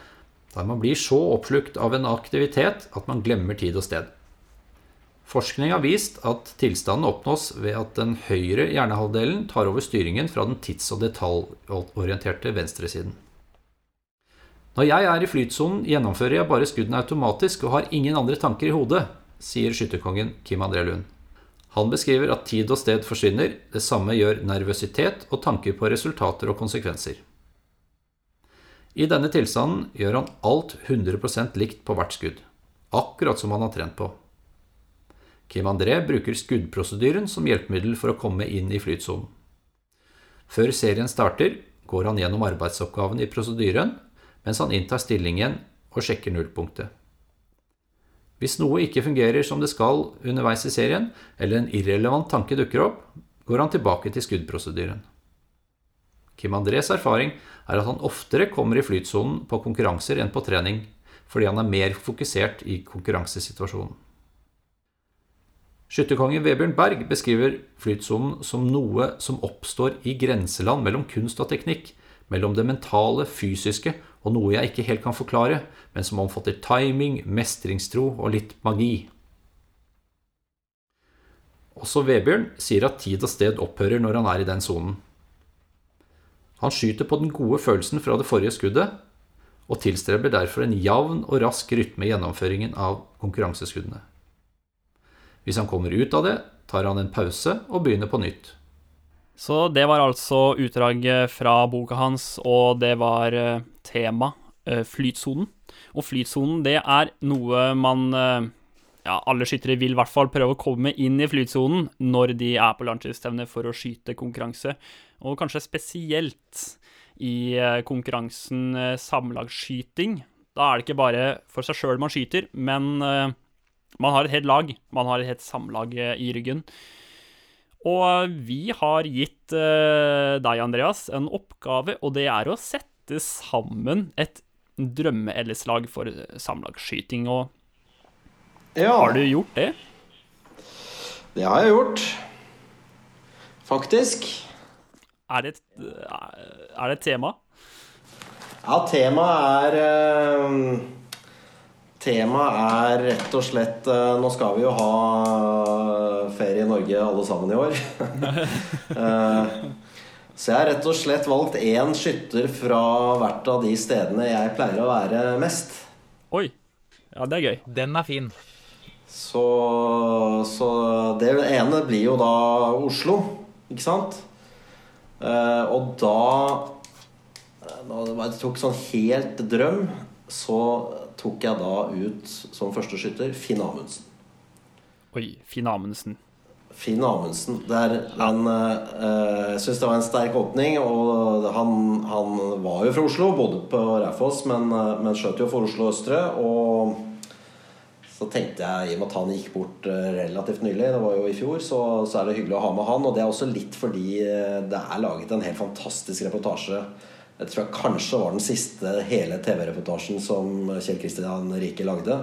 der man blir så oppslukt av en aktivitet at man glemmer tid og sted. Forskning har vist at tilstanden oppnås ved at den høyre hjernehalvdelen tar over styringen fra den tids- og detaljorienterte venstresiden. Når jeg er i flytsonen, gjennomfører jeg bare skuddene automatisk og har ingen andre tanker i hodet, sier skytterkongen Kim André Lund. Han beskriver at tid og sted forsvinner, det samme gjør nervøsitet og tanker på resultater og konsekvenser. I denne tilstanden gjør han alt 100% likt på hvert skudd, akkurat som han har trent på. Kim André bruker skuddprosedyren som hjelpemiddel for å komme inn i flytsonen. Før serien starter, går han gjennom arbeidsoppgaven i prosedyren, mens han inntar stillingen og sjekker nullpunktet. Hvis noe ikke fungerer som det skal underveis i serien, eller en irrelevant tanke dukker opp, går han tilbake til skuddprosedyren. Kim Andrés erfaring er at han oftere kommer i flytsonen på konkurranser enn på trening, fordi han er mer fokusert i konkurransesituasjonen. Skytterkongen Vebjørn Berg beskriver flytsonen som noe som oppstår i grenseland mellom kunst og teknikk, mellom det mentale, fysiske og noe jeg ikke helt kan forklare, men som omfatter timing, mestringstro og litt magi. Også Vebjørn sier at tid og sted opphører når han er i den sonen. Han skyter på den gode følelsen fra det forrige skuddet, og tilstreber derfor en jevn og rask rytme i gjennomføringen av konkurranseskuddene. Hvis han kommer ut av det, tar han en pause og begynner på nytt. Så det var altså utdrag eh, fra boka hans, og det var eh, tema eh, flytsonen. Og flytsonen, det er noe man eh, Ja, alle skyttere vil i hvert fall prøve å komme inn i flytsonen når de er på landslagsstevne for å skyte konkurranse, og kanskje spesielt i konkurransen samlagsskyting. Da er det ikke bare for seg sjøl man skyter, men man har et helt lag. Man har et helt samlag eh, i ryggen. Og vi har gitt eh, deg, Andreas, en oppgave, og det er å sette sammen et drømme-LS-lag for eh, samlagsskyting. Og ja, har du gjort det? det har jeg gjort. Faktisk. Er det et, er det et tema? Ja, temaet er eh, Temaet er rett og slett eh, Nå skal vi jo ha ferie i Norge alle sammen i år. Eh, Så jeg har rett og slett valgt én skytter fra hvert av de stedene jeg pleier å være mest. Oi. Ja, det er gøy. Den er fin. Så, så det ene blir jo da Oslo, ikke sant? Eh, og da det tok sånn helt drøm, så tok jeg da ut som første skytter Finn Amundsen. Oi, Finn Amundsen. Finn Amundsen. Der han, eh, jeg syns det var en sterk åpning. Og han, han var jo fra Oslo, bodde på Raufoss, men, eh, men skjøt jo for Oslo Østre. Og så tenkte jeg, i og med at han gikk bort eh, relativt nylig, det var jo i fjor, så, så er det hyggelig å ha med han. Og det er også litt fordi det er laget en helt fantastisk reportasje. Jeg tror jeg kanskje var den siste hele TV-reportasjen som Kjell Kristian Rike lagde.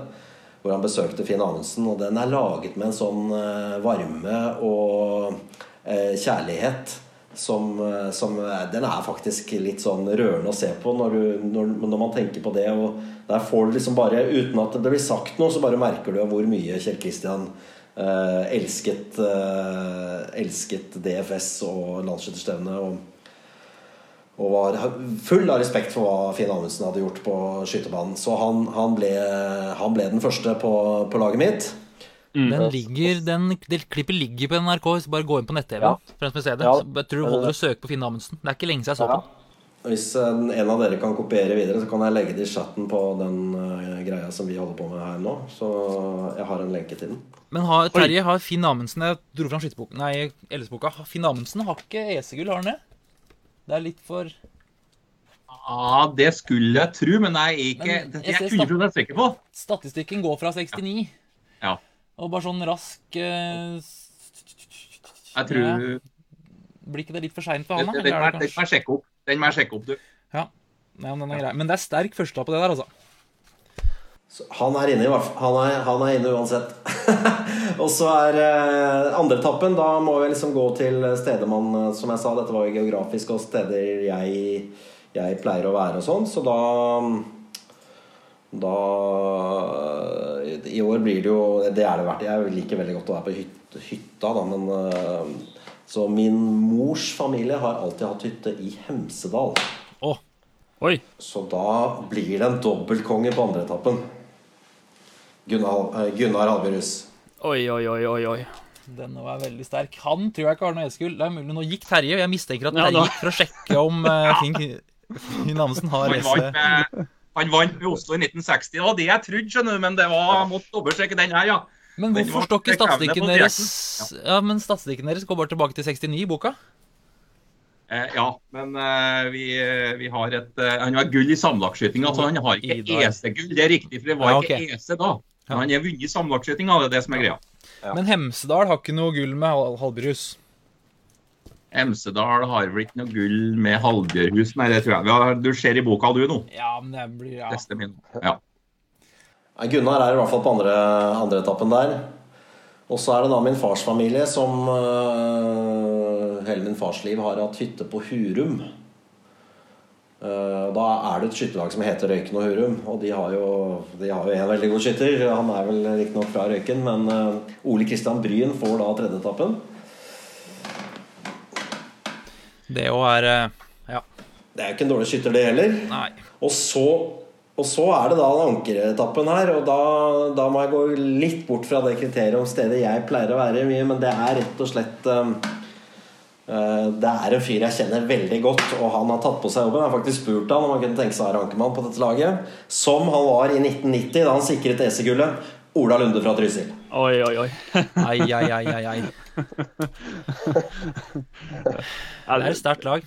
Hvor han besøkte Finn Amundsen. Og den er laget med en sånn eh, varme og kjærlighet som, som, Den er faktisk litt sånn rørende å se på når, du, når, når man tenker på det. Og der får du liksom bare, uten at det blir sagt noe, så bare merker du hvor mye Kjell Kristian eh, elsket, eh, elsket DFS og landsskytterstevnet. Og, var full av respekt for hva Finn Amundsen hadde gjort på skytebanen. Så han, han, ble, han ble, den første på, på laget mitt. Mm. Den ligger, den, det klippet ligger på NRK. Hvis du bare går inn på nett-TV. Ja. Ja. Jeg tror du holder å søke på Finn Amundsen. Det er ikke lenge siden jeg så ja. den. Hvis en av dere kan kopiere videre, så kan jeg legge det i chatten på den uh, greia som vi holder på med her nå. Så jeg har en lenke til den. Men har, Terje, har Finn Amundsen Jeg dro fram skytterboken Nei, LS-boka. Finn Amundsen har ikke EC-gull, har han det? Det er litt for Ja, det skulle jeg tro, men jeg er ikke men, jeg, jeg er 100 sikker på. Statistikken går fra 69. Ja. Og bare sånn rask uh, Jeg tror ja. Blir ikke det litt for seint for han? da? Den, den, det, det må jeg sjekke opp. Den må jeg sjekke opp, du. Ja. Nei, men, den er men det er sterk førstelapp på det der, altså. Så han er inne, i han er, han er inne uansett. og så er eh, andretappen. Da må vi liksom gå til steder man eh, Som jeg sa, dette var jo geografisk og steder jeg, jeg pleier å være og sånn. Så da da I år blir det jo Det er det verdt. Jeg liker veldig godt å være på hytta, da, men eh, så min mors familie har alltid hatt hytte i Hemsedal. Oh. Oi. Så da blir det en dobbeltkonge på andre etappen. Gunnar, eh, Gunnar Halbjørhus. Oi, oi, oi, oi, oi. Den var veldig sterk. Han tror jeg ikke har noe eskull. Det er mulig Nå gikk Terje. Jeg mistenker at Terje gikk for å sjekke om uh, Finn Amundsen har ese. Han vant med Oslo i 1960. Det var det jeg trodde, skjønner du, men det var, måtte dobbeltsjekke den her, ja. Men hvorfor står ikke statistikken deres Ja, men statistikken deres går bare tilbake til 69 i boka? Eh, ja, men eh, vi, eh, vi, har et eh, Han har gull i sammenlagtskytinga, Altså, han har ikke EC-gull, det er riktig, for det var ja, okay. ikke EC da. Men han har vunnet sammenlagtskytinga, det er det som er greia. Ja. Men Hemsedal har ikke noe gull med halvbjørhus? Hemsedal har vel ikke noe gull med Halbjørhus, nei, det tror jeg. Du ser i boka, du nå. Ja, men det blir ja. Beste min. Ja. Gunnar er i hvert fall på andre, andre etappen der. Og så er det da min fars familie som uh, hele min fars liv har hatt hytte på Hurum. Uh, da er det et skytterlag som heter Røyken og Hurum. Og de har jo, de har jo en veldig god skytter. Han er vel riktignok fra Røyken, men uh, Ole Kristian Bryn får da tredjeetappen. Det òg er Ja. Det er jo ikke en dårlig skytter, det heller. Nei. Og så og så er det da ankeretappen her, og da, da, må jeg gå litt bort fra det kriteriet om stedet jeg pleier å være mye, men det er rett og slett Det er en fyr jeg kjenner veldig godt, og han har tatt på seg jobben. Jeg har faktisk spurt han om han kunne tenke seg å være ankermann på dette laget. Som han var i 1990, da han sikret EC-gullet. Ola Lunde fra Trysil. Oi, oi, oi. ai, ai, ai, ai, ai. det er et sterkt lag.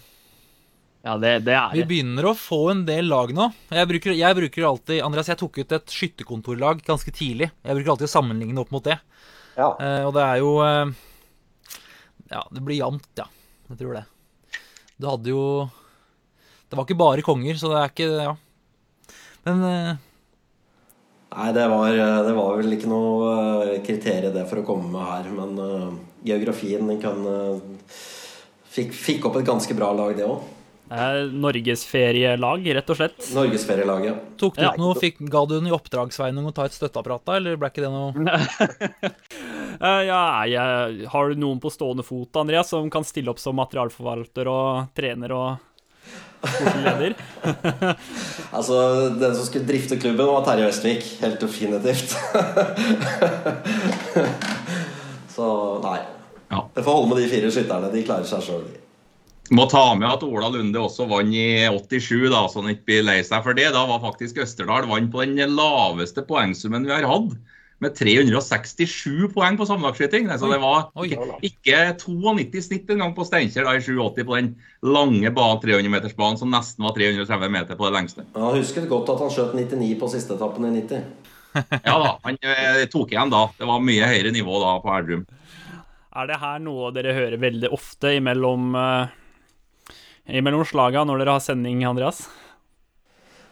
Ja, det, det er Vi begynner å få en del lag nå. Jeg bruker, jeg bruker alltid Andreas, jeg tok ut et skytterkontorlag ganske tidlig. Jeg bruker alltid å sammenligne opp mot det. Ja. Eh, og det er jo eh, Ja, det blir jevnt, ja. Jeg tror det. Du hadde jo Det var ikke bare konger, så det er ikke Ja. Men eh, Nei, det var, det var, vel ikke noe eh, kriterium det for å komme med her. Men uh, geografien kan uh, fikk, fikk, opp et ganske bra lag, det òg. Norgesferielag, rett og slett. Norgesferielag, ja. Tok du ja. noe, fikk, Ga du den i oppdrag Sveinung, å ta et støtteapparat da, eller ble ikke det noe uh, Ja, jeg, har du noen på stående fot, Andreas, som kan stille opp som materialforvalter og trener og sportslig leder. altså, den som skulle drifte klubben, var Terje Vestvik. Helt definitivt. Så nei. Ja. Det får holde med de fire skytterne. De klarer seg sjøl. Må ta med at Ola Lunde også vant i 87, da, så han ikke blir lei seg for det. Da var faktisk Østerdal vant på den laveste poengsummen vi har hatt, med 367 poeng på sammenlagsskyting. Så det var ikke, ikke 92 snitt engang på Steinkjer da i 87 på den lange 300-metersbanen som nesten var 330 meter på det lengste. Han husket godt at han skjøt 99 på siste etappen i 90. Ja da, han eh, tok igjen da. Det var mye høyere nivå da på Erdrum. Er det her noe dere hører veldig ofte imellom, uh, imellom slaga når dere har sending, Andreas?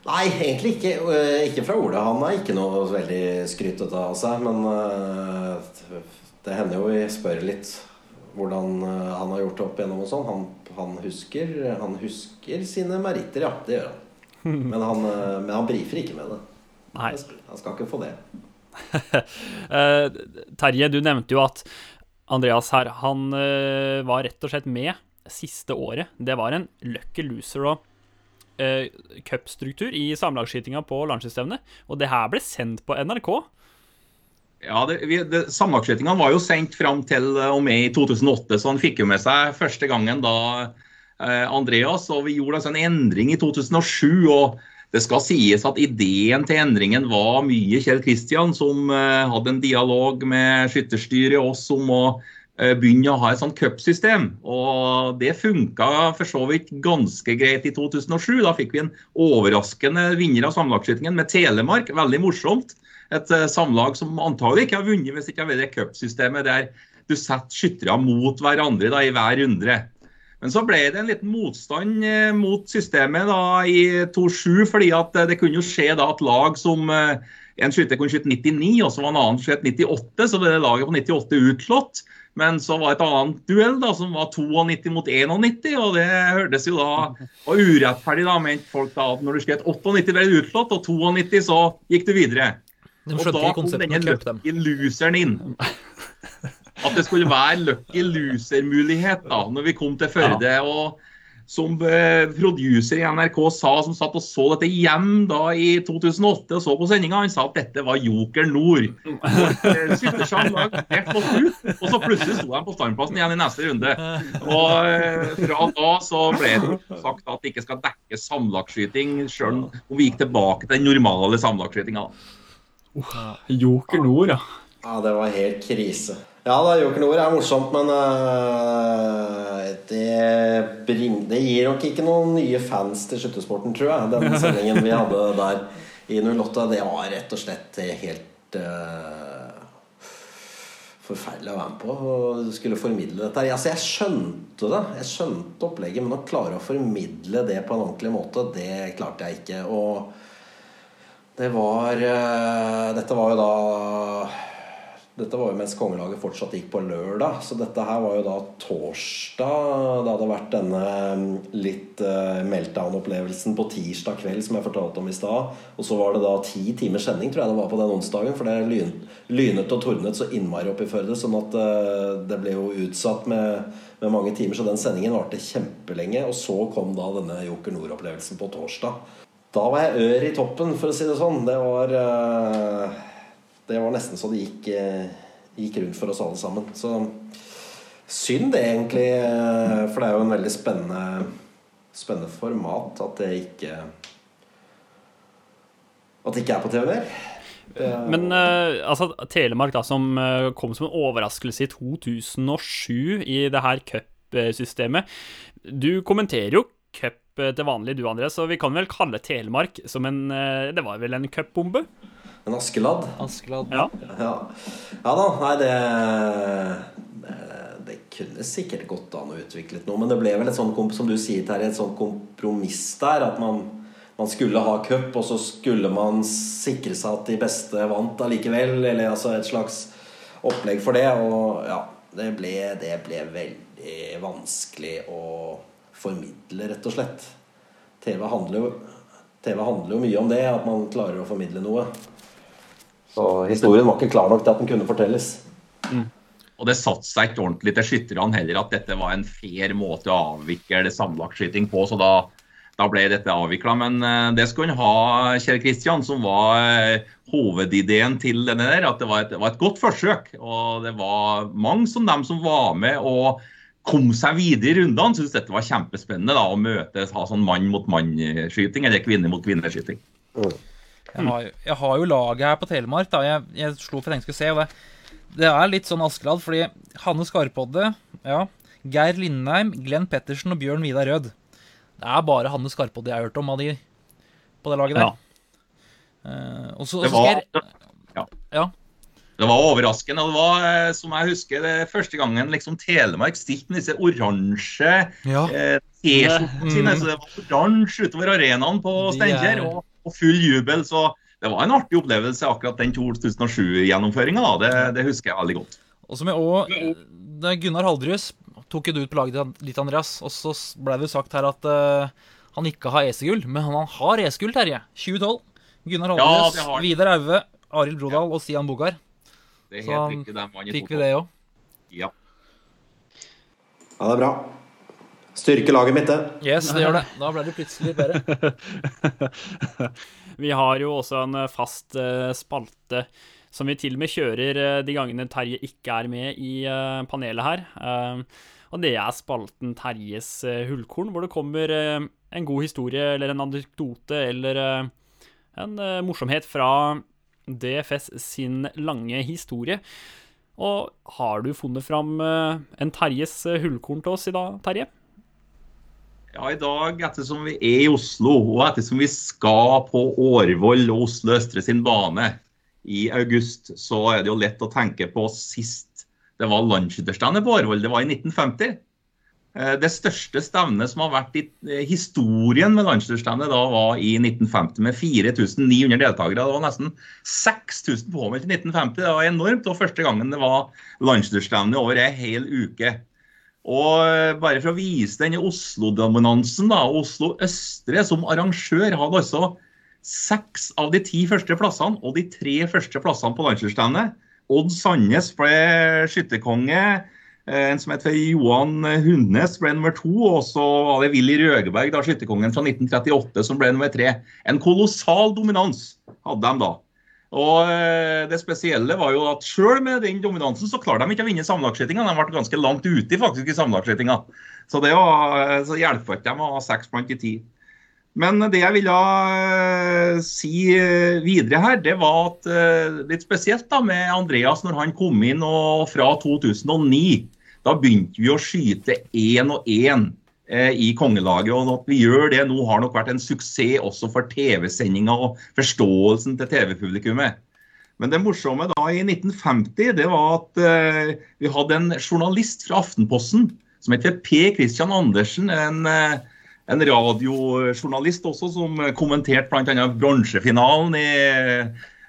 Nei, egentlig ikke. Eh, Ikke fra Ole. Han er ikke noe veldig skrytete av seg. Men eh, det hender jo vi spør litt hvordan eh, han har gjort det opp igjennom og sånn. Han, han, husker, han husker sine meritter, ja. Det gjør han. Men han, men han brifer ikke med det. Nei. Han skal ikke få det. Terje, du nevnte jo at Andreas her, han var rett og slett med siste året. Det var en lucky loser og uh, cupstruktur i samlagsskytinga på landslagsstevnet. Og det her ble sendt på NRK. Ja, Sammenlagtskytingene var jo sendt fram til eh, og med i 2008, så han fikk jo med seg første gangen da uh, Andreas. Og vi gjorde altså en endring i 2007. og det skal sies at ideen til endringen var mye Kjell Kristian, som uh, hadde en dialog med skytterstyret og oss om å begynne å ha et sånt cupsystem. Og det funka for så vidt ganske greit i 2007. Da fikk vi en overraskende vinner av sammenlagtskytingen med Telemark. Veldig morsomt. Et eh, samlag som antagelig ikke har vunnet hvis det ikke har vært det cupsystemet der du setter skyttere mot hverandre da, i hver runde. Men så ble det en liten motstand eh, mot systemet da i 2-7, fordi at eh, det kunne jo skje da at lag som eh, en skytter kunne skyte 99, og så var en annen skjøt 98, så ble det laget på 98 utslått. Men så var et annet duell da, som var 92 mot 91, og det hørtes jo da var urettferdig, da, mente folk da, at når du skrev 98 ble det utslått, og 92 så gikk du videre. De Og da kom denne lucky loseren inn. At det skulle være lucky loser-mulighet da, når vi kom til Førde. og som eh, producer i NRK sa, som satt og så dette hjem da i 2008 og så på sendinga, han sa at dette var Joker Nord. Eh, helt ut, og så plutselig sto de på standplassen igjen i neste runde. Og eh, fra da så ble det sagt at det ikke skal dekke samlagsskyting, sjøl om vi gikk tilbake til den normale samlagsskytinga. Joker Nord, ja. Ja, det var helt krise. Ja da, Joker Nord er morsomt, men uh, det, bring, det gir nok ikke noen nye fans til skyttersporten, tror jeg. Den sendingen vi hadde der i 08, det var rett og slett helt uh, forferdelig å være med på. Og skulle formidle dette. Altså, jeg skjønte det. Jeg skjønte opplegget, men å klare å formidle det på en ordentlig måte, det klarte jeg ikke. Og det var uh, Dette var jo da dette var jo mens kongelaget fortsatt gikk på lørdag, så dette her var jo da torsdag. Det hadde vært denne litt uh, meltdown-opplevelsen på tirsdag kveld som jeg fortalte om i stad. Og så var det da ti timers sending, tror jeg det var på den onsdagen, for det lyn, lynet og tordnet så innmari opp i Førde, sånn at uh, det ble jo utsatt med, med mange timer, så den sendingen varte kjempelenge. Og så kom da denne Joker Nord-opplevelsen på torsdag. Da var jeg ør i toppen, for å si det sånn. Det var uh, det var nesten så det gikk, eh, gikk rundt for oss alle sammen. Så synd det, egentlig. eh, For det er jo en veldig spennende, spennende format at det ikke At det ikke er på TV mer. Men uh, altså, Telemark, da, som uh, kom som en overraskelse i 2007 i det her cupsystemet Du kommenterer jo cup eh, til vanlig, du André, så vi kan vel kalle Telemark som en uh, Det var vel en cupbombe? En Askeladd. Askeladd. Ja. Ja. ja da, nei det, det Det kunne sikkert gått an å utvikle noe, men det ble vel et sånt, som du sier, Terje, et sånt kompromiss der. At man, man skulle ha cup, og så skulle man sikre seg at de beste vant allikevel. Eller altså et slags opplegg for det. Og ja, det ble, det ble veldig vanskelig å formidle, rett og slett. TV handler jo TV handler jo mye om det, at man klarer å formidle noe. Så historien var ikke klar nok til at den kunne fortelles. Og det satte seg ikke ordentlig til skytterne heller at dette var en fair måte å avvikle sammenlagtskyting på. Så da, da ble dette avvikla. Men eh, det skulle han ha, Kjell Kristian, som var eh, hovedideen til denne der. At det var et, det var et godt forsøk. Og det var mange som dem som var med og kom seg videre i rundene, syntes dette var kjempespennende da, å møtes, ha sånn mann mot mann-skyting, eller kvinne mot kvinne-skyting. Mm. Jeg, har, jeg, har, jo laget her på Telemark. da, Jeg, jeg slo for jeg å skulle se. og det, det er litt sånn Askeladd, fordi Hanne Skarpodde, ja, Geir Lindheim, Glenn Pettersen og Bjørn Vidar Rød. Det er bare Hanne Skarpodde jeg har hørt om av de på det laget der. Ja. Uh, og så, det, var, ja. ja. det var overraskende. og Det var, eh, som jeg husker, det første gangen liksom Telemark stilte med disse oransje ja. eh, T-skjortene sine. Mm. Så det var oransje utover arenaen på Steinkjer, og, full jubel. Så det var en artig opplevelse, akkurat den 2007-gjennomføringa. Det, det, husker jeg veldig godt. Og som jeg også, Gunnar Haldrus tok jo du ut på laget litt, Andreas. Og så ble det jo sagt her at uh, han ikke har EC-gull, men han har EC-gull, Terje. 2012. Gunnar Haldres, ja, Vidar Aue, Arild Brodal ja. og Sian Bogar. Det er helt så riktig, fikk vi det òg. Ja. ja, det er bra. Styrke laget mitt, det. Yes, det gjør det. Da ble det plutselig bedre. vi har jo også en eh, fast uh, spalte som vi til og med kjører uh, de gangene Terje ikke er med i panelet her. Og det er spalten Terjes hullkorn, hvor det kommer en god historie eller en anekdote eller en morsomhet fra DFS sin lange historie. Og har du funnet fram en Terjes hullkorn til oss i dag, Terje? Ja, i dag, ettersom vi er i Oslo, og ettersom vi skal på Årvoll og Oslo Østre sin bane i august, så er det jo lett å tenke på sist det var landsskytterstevne på Årvoll. Det var i 1950. Eh, det største stevnet som har vært i eh, historien med landsskytterstevne, da var i 1950 med 4900 deltakere. Det var nesten 6000 påmeldt i 1950. Det var enormt. Og første gangen det var landsskytterstevne over ei hel uke. Og eh, bare for å vise denne Oslo-dominansen, da, Oslo Østre som arrangør hadde altså seks av de ti første plassene og de tre første plassene på landslagsstevnet. Odd Sandnes ble skytterkonge. Eh, en som heter Johan Hundnes ble nummer to. Og så var det Willy Røgeberg, da, skytterkongen fra 1938, som ble nummer tre. En kolossal dominans hadde de da. Og eh, Det spesielle var jo at selv med den dominansen så klarte de ikke å vinne sammenlagtskytinga. De ble ganske langt ute faktisk i sammenlagsskytinga. Så det eh, hjelper ikke dem å ha seks blant de ti. Men det jeg ville uh, si videre her, det var at litt spesielt da med Andreas når han kom inn og fra 2009. Da begynte vi å skyte én og én Eh, i kongelaget. Og at vi gjør det nå, har nok vært en suksess også for TV-sendinga og forståelsen til TV-publikummet. Men det morsomme da i 1950 det var at eh, vi hadde en journalist fra Aftenposten som heter P. Christian Andersen. En, uh, en radiojournalist også som kommenterte bl.a. bronsefinalen i,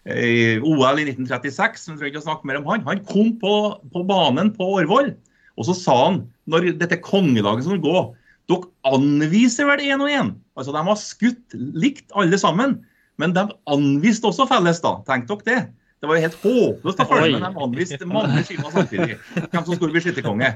i, OL i 1936. Men ikke å snakke mer om Han Han kom på, på banen på Årvoll, og så sa han når dette kongelaget skulle gå dere anviser vel én og én. Altså, de har skutt likt alle sammen. Men de anviste også felles, da. Tenk dere det. Det var jo helt håpløst å følge med. De anviste mange skiver samtidig. Hvem som skulle bli skytterkonge.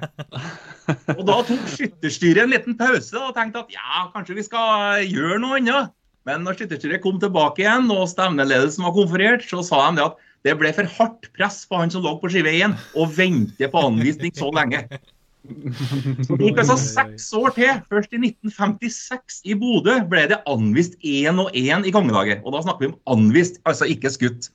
Og da tok skytterstyret en liten pause og tenkte at ja, kanskje vi skal gjøre noe annet. Men når skytterstyret kom tilbake igjen og stevneledelsen var konferert, så sa de det at det ble for hardt press på han som lå på skive 1, å vente på anvisning så lenge. Det gikk altså seks år til. Først i 1956 i Bodø ble det anvist én og én i kongelaget. Og da snakker vi om anvist, altså ikke skutt.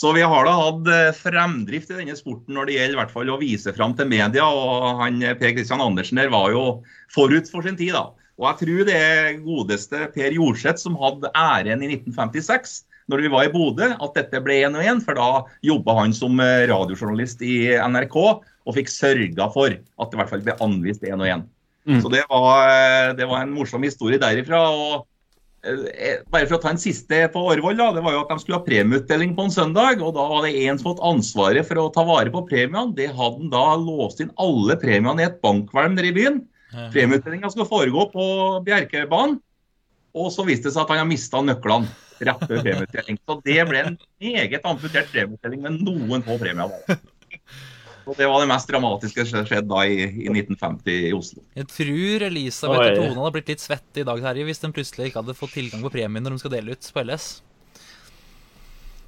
Så vi har da hatt eh, fremdrift i denne sporten når det gjelder i hvert fall å vise fram til media. Og han eh, Per Kristian Andersen der var jo forut for sin tid, da. Og jeg tror det godeste Per Jorseth som hadde æren i 1956 når vi var i Bodø, at dette ble én og én. For da jobba han som eh, radiojournalist i NRK og fikk sørga for at det i hvert fall ble anvist én og én. Mm. Så det var, eh, det var, en morsom historie derifra. og eh, bare for å ta en siste på Årvoll, da, det var jo at de skulle ha premieutdeling på en søndag. og Da var det en som hadde ansvaret for å ta vare på premiene. Det hadde han da låst inn alle premiene i et bankvalm i byen. Premieutdelinga skulle foregå på Bjerkebanen. Og så viste det seg at han har mista nøklene rett før premieutdeling. Så det ble en meget amputert premieutdeling med noen få premier. Og det var det mest dramatiske som skjedde da i, i 1950 i Oslo. Jeg tror Elisabeth og Tone hadde blitt litt svette i dag Terje, hvis de plutselig ikke hadde fått tilgang på premien når de skal dele ut på LS.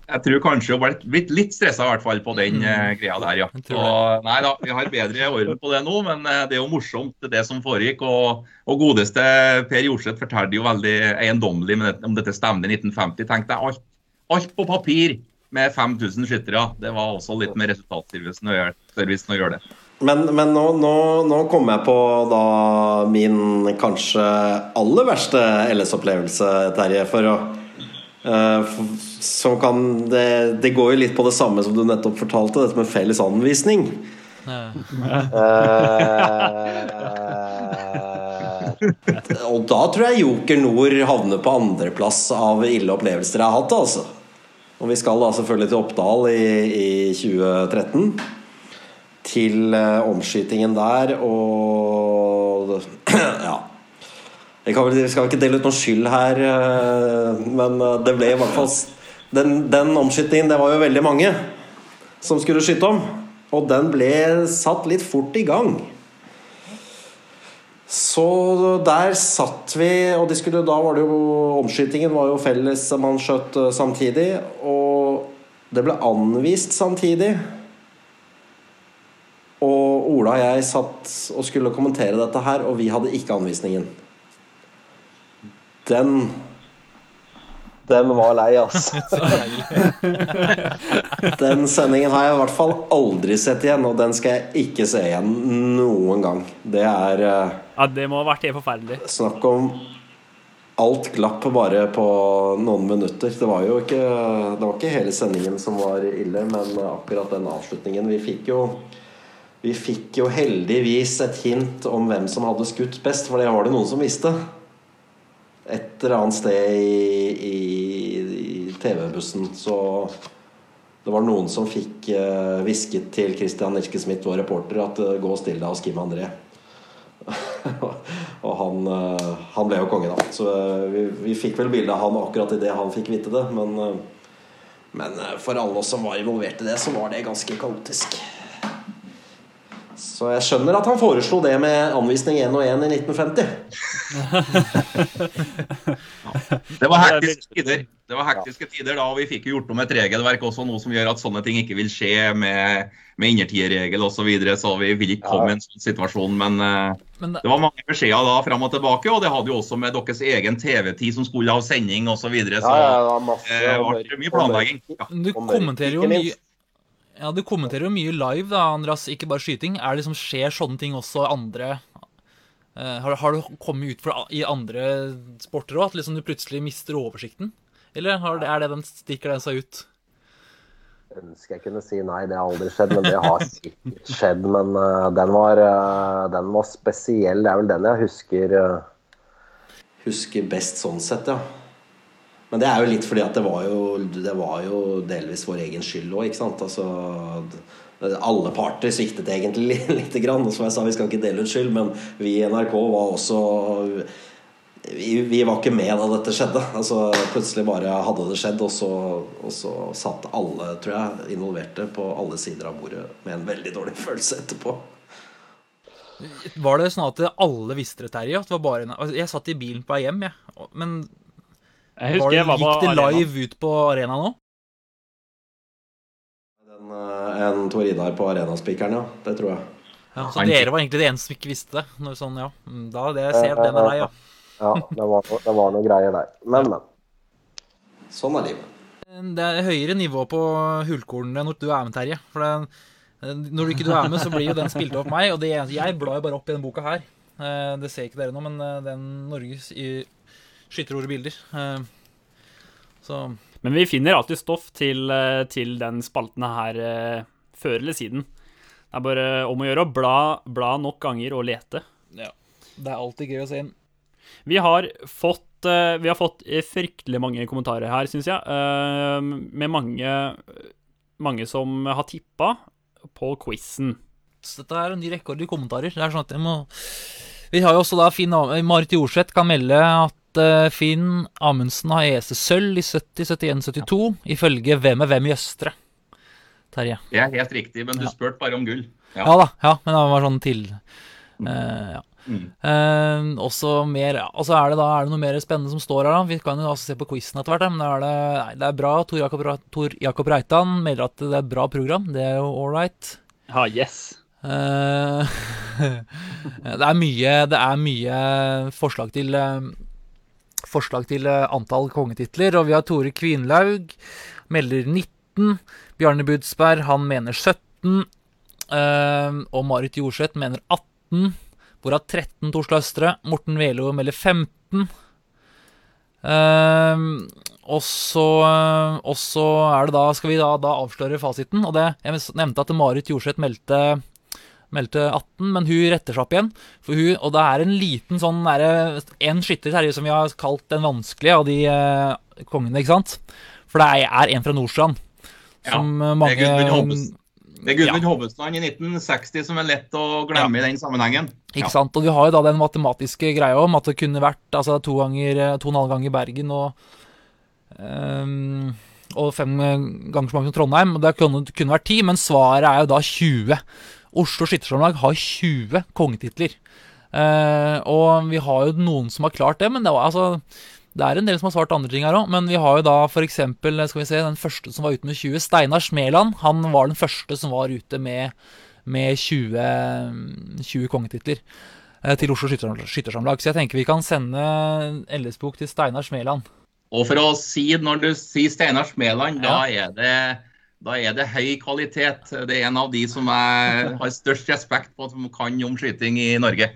Jeg tror kanskje hun ble blitt litt stressa i hvert fall på den mm. greia der, ja. Og, nei da, vi har bedre orden på det nå, men eh, det er jo morsomt det som foregikk. Og, og godeste Per Jorseth fortalte jo veldig eiendommelig om dette stemmer i 1950. Tenk deg alt, alt på papir med 5000 skyttere. Det var også litt med resultatservicen å gjøre, det. Men, men nå, nå, nå kom jeg på da min kanskje aller verste LS-opplevelse, Terje. For å uh, Så kan det Det går jo litt på det samme som du nettopp fortalte, dette med felles anvisning. uh, og da tror jeg Joker Nord havner på andreplass av ille opplevelser jeg har hatt. altså Og vi skal da selvfølgelig til Oppdal i, i 2013 til uh, omskytingen der, og ja. Vi, kan vi skal ikke dele ut noen skyld her, uh, men eh, det ble i hvert fall Den, den omskytingen, det var jo veldig mange som skulle skyte om, og den ble satt litt fort i gang. Så der satt vi, og de skulle, da var det jo Omskytingen var jo felles, man skjøt eh, samtidig. Og det ble anvist samtidig. Og Ola og jeg satt og skulle kommentere dette her, og vi hadde ikke anvisningen. Den Den var lei, altså. Den sendingen har jeg i hvert fall aldri sett igjen, og den skal jeg ikke se igjen noen gang. Det er eh, Ja, det må ha vært helt forferdelig. Snakk om alt glapp bare på noen minutter. Det var jo ikke, det var ikke hele sendingen som var ille, men akkurat den avslutningen. Vi fikk jo vi fikk jo heldigvis et hint om hvem som hadde skutt best, for det var det noen som visste. Et eller annet sted i, i, i TV-bussen. Så det var noen som fikk eh, hvisket til Christian Nirske Smith, vår reporter, at eh, gå og still deg hos Kim André. og han, eh, han ble jo konge, da. Så vi, vi fikk vel bilde av han akkurat idet han fikk vite det. Men, men for alle oss som var involvert i det, så var det ganske kaotisk. Så jeg skjønner at han foreslo det med anvisning 1 og 1 i 1950. Det var hektiske tider. Det var hektiske tider da, og vi fikk jo gjort om et regelverk også, noe som gjør at sånne ting ikke vil skje med, med innertierregel osv. Så, videre, så vi vil ikke komme i en sånn situasjon. Men eh, det, var mange beskjeder da fram og tilbake, og det hadde jo også med deres egen TV-tid som skulle ha sending osv. Så, videre, så Ja, ja, det var masse eh, det ble mye planlegging. Ja. du kommenterer jo mye. Ja, du kommenterer jo mye live, da, Andreas, ikke bare skyting. Er det liksom, Skjer sånne ting også andre uh, har, har du kommet ut for i andre sporter òg? At liksom du plutselig mister oversikten? Eller har det, er det den stikker den seg ut? ønsker jeg kunne si nei, det har aldri skjedd, men det har sikkert skjedd. Men uh, den, var, uh, den var spesiell. Det er vel den jeg husker. Husker best sånn sett, ja. Men det er jo litt fordi at det var jo, det var jo delvis vår egen skyld òg, ikke sant. Altså, alle parter sviktet egentlig li- lite grann. Som jeg sa, vi skal ikke dele ut skyld, men vi i NRK var også vi, vi var ikke med da dette skjedde. Altså, plutselig bare hadde det skjedd, og så, og så satt alle, tror jeg, involverte på alle sider av bordet med en veldig dårlig følelse etterpå. Var det sånn at alle visste det, Terje? Altså, jeg satt i bilen på vei hjem, jeg. Men Jeg var husker det, jeg var på gikk det arena. live ut på arena nå? En, eh, en Tor Idar på arenaspikeren, ja. Det tror jeg. Ja, så dere var egentlig det eneste som ikke visste det? Når sånn, ja. Mm, Da det ser den er lei, ja. Ja, det var, det var noen greier der. Men, men. Sånn er livet. Det er høyere nivå på hullkornene når du er med, Terje. For det, når du ikke du er med, så blir jo den spilt opp meg. Og det, jeg blar jo bare opp i denne boka her. Eh, Det ser ikke dere nå, men eh, den Norges i skytterord og bilder. Eh, Så Men vi finner alltid stoff til, eh, til den spalten her eh, før eller siden. Det er bare om å gjøre å bla, bla nok ganger og lete. Ja. det er alltid gøy å se inn. Vi har fått, vi har fått fryktelig mange kommentarer her, syns jeg. Med mange, mange som har tippa på quizen. Så dette er en ny rekord i kommentarer. Det er sånn at jeg må Vi har jo også da Finn Marit Jorseth kan melde at eh, Finn Amundsen har EC sølv i 70, 71, 72, ifølge Hvem er hvem i Østre. Terje. Det er helt riktig, men du Ja. spurte bare om gull. Ja. da, ja, men det var sånn til uh, Ja. Mm. Uh, også mer ja, Og så er det da Er det noe mer spennende som står her, da? Vi kan jo også se på quizen etter hvert, men er det, nei, det er bra. Tor Jakob, Tor Jakob Reitan melder at det er et bra program. Det er jo all right. Ja, yes. Eh, det er mye Det er mye forslag til Forslag til eh, antall kongetitler, og vi har Tore Kvinlaug melder 19. Bjarne Budsberg, han mener 17. eh, og Marit Jorseth mener 18. Hvorav 13 Torsla Østre. Morten Velo melder 15. Uh, så, og så er det da Skal vi da, da avsløre fasiten? Og det, Jeg nevnte at Marit Jorseth meldte meldte 18, men hun retter seg opp igjen. For hun, og det er en liten sånn En skytter Terje, som vi har kalt den vanskelige av de eh, kongene, ikke sant? For det er, en fra Nordstrand. Som ja, er mange Det er Gudmund Ja. Hovesland i 1960 som er lett å glemme i den sammenhengen. Ikke Ja. sant? Og vi har jo da den matematiske greia om at det kunne vært altså, to ganger, eh, to og en halv ganger Bergen og Um, og fem ganger så mange som Trondheim. og Det kunne, kunne vært ti, men svaret er jo da 20. Oslo Skyttersamlag har 20 kongetitler. Eh, og vi har jo noen som har klart det, men det, var, altså, det er en del som har svart andre ting her òg. Men vi har jo da f.eks. den første som var ute med 20, Steinar Smeland. Han var den første som var ute med, med 20, 20 kongetitler eh, til Oslo Skytter- Skyttersamlag. Så jeg tenker vi kan sende LS-bok til Steinar Smeland. Og for å si, når du sier Steinar Smeland, da, er det, da er det høy kvalitet. Det er en av de som er, har størst respekt på at man kan om skyting i Norge.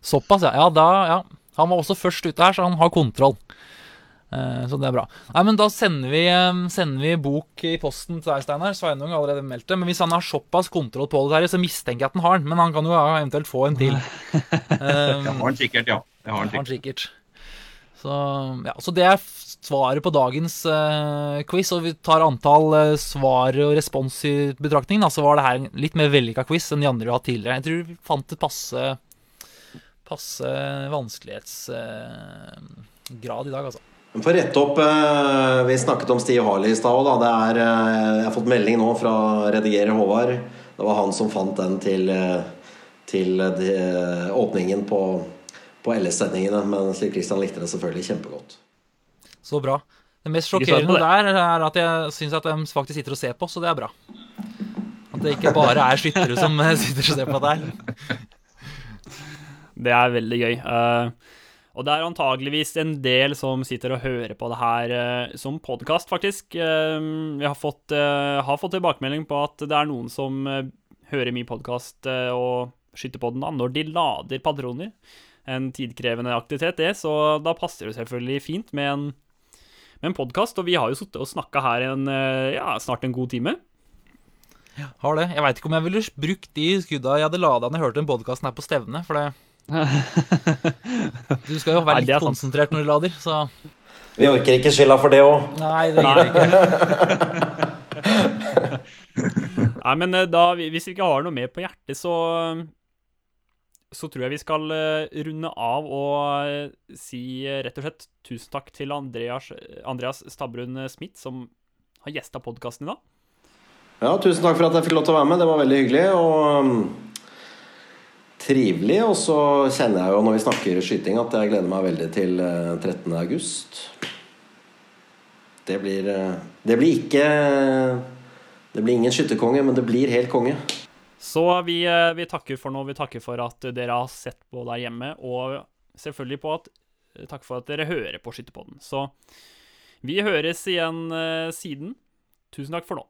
Såpass, ja. ja, da, ja. Han var også først ute her, så han har kontroll. Eh, så det er bra. Nei, men Da sender vi, eh, sender vi bok i posten til deg, Steinar. Sveinung har allerede meldt det. Men hvis han har såpass kontroll på det, her, så mistenker jeg at han har den. Men han kan jo eventuelt få en til. Det Eh, har han sikkert, ja. Det har han sikkert. Så, ja, så det er svaret på dagens uh, quiz, og vi tar antall uh, svar og respons i betraktning. Så var det her en litt mer vellykka quiz enn de andre vi har hatt tidligere. Jeg tror vi fant et passe, passe vanskelighetsgrad i dag, altså. For rette opp eh, Vi snakket om Stie Harley i stad òg, eh, jeg har fått melding nå fra redigerer Håvard. Det var han som fant den til, eh, til eh, de- åpningen på, på LS-sendingene. Men Slik Kristian likte det selvfølgelig kjempegodt. Så bra. Det mest sjokkerende der er at jeg syns at de faktisk sitter og ser på, så det er bra. At det ikke bare er skyttere som eh, sitter og ser på det her. Det er veldig gøy. Eh, og det er antageligvis en del som sitter og hører på det her eh, som podkast, faktisk. Vi har fått, har fått tilbakemelding på at det er noen som hører mye podkast og skyter på den da, når de lader padroner. En tidkrevende aktivitet, det, så da passer det selvfølgelig fint med en, med en podkast. Og vi har jo sittet og snakka her en, eh, ja, snart en god time. Har det. Jeg veit ikke om jeg ville brukt de skudda jeg hadde lada når jeg hørte den podkasten her på stevne, for det Du skal jo være litt Nei, konsentrert når du lader, så Vi orker ikke skylda for det òg. Nei, det gir vi ikke. Nei, men eh, da, hvis vi ikke har noe mer på hjertet, så så tror jeg vi skal eh, runde av og eh, si eh, rett og slett tusen takk til Andreas, Andreas Stabrun Smith, som har gjesta podkasten i dag. Ja, tusen takk for at jeg fikk lov til å være med. Det var veldig hyggelig og um, trivelig. Og så kjenner jeg jo når vi snakker skyting, at jeg gleder meg veldig til eh, 13. august. Det blir Det blir ikke Det blir ingen skytterkonge, men det blir helt konge. Så vi, eh, vi takker for nå. Vi takker for at dere har sett på der hjemme, og selvfølgelig på at Takk for at dere hører på Skytterpodden. Så vi høres igjen eh, siden. Tusen takk for nå.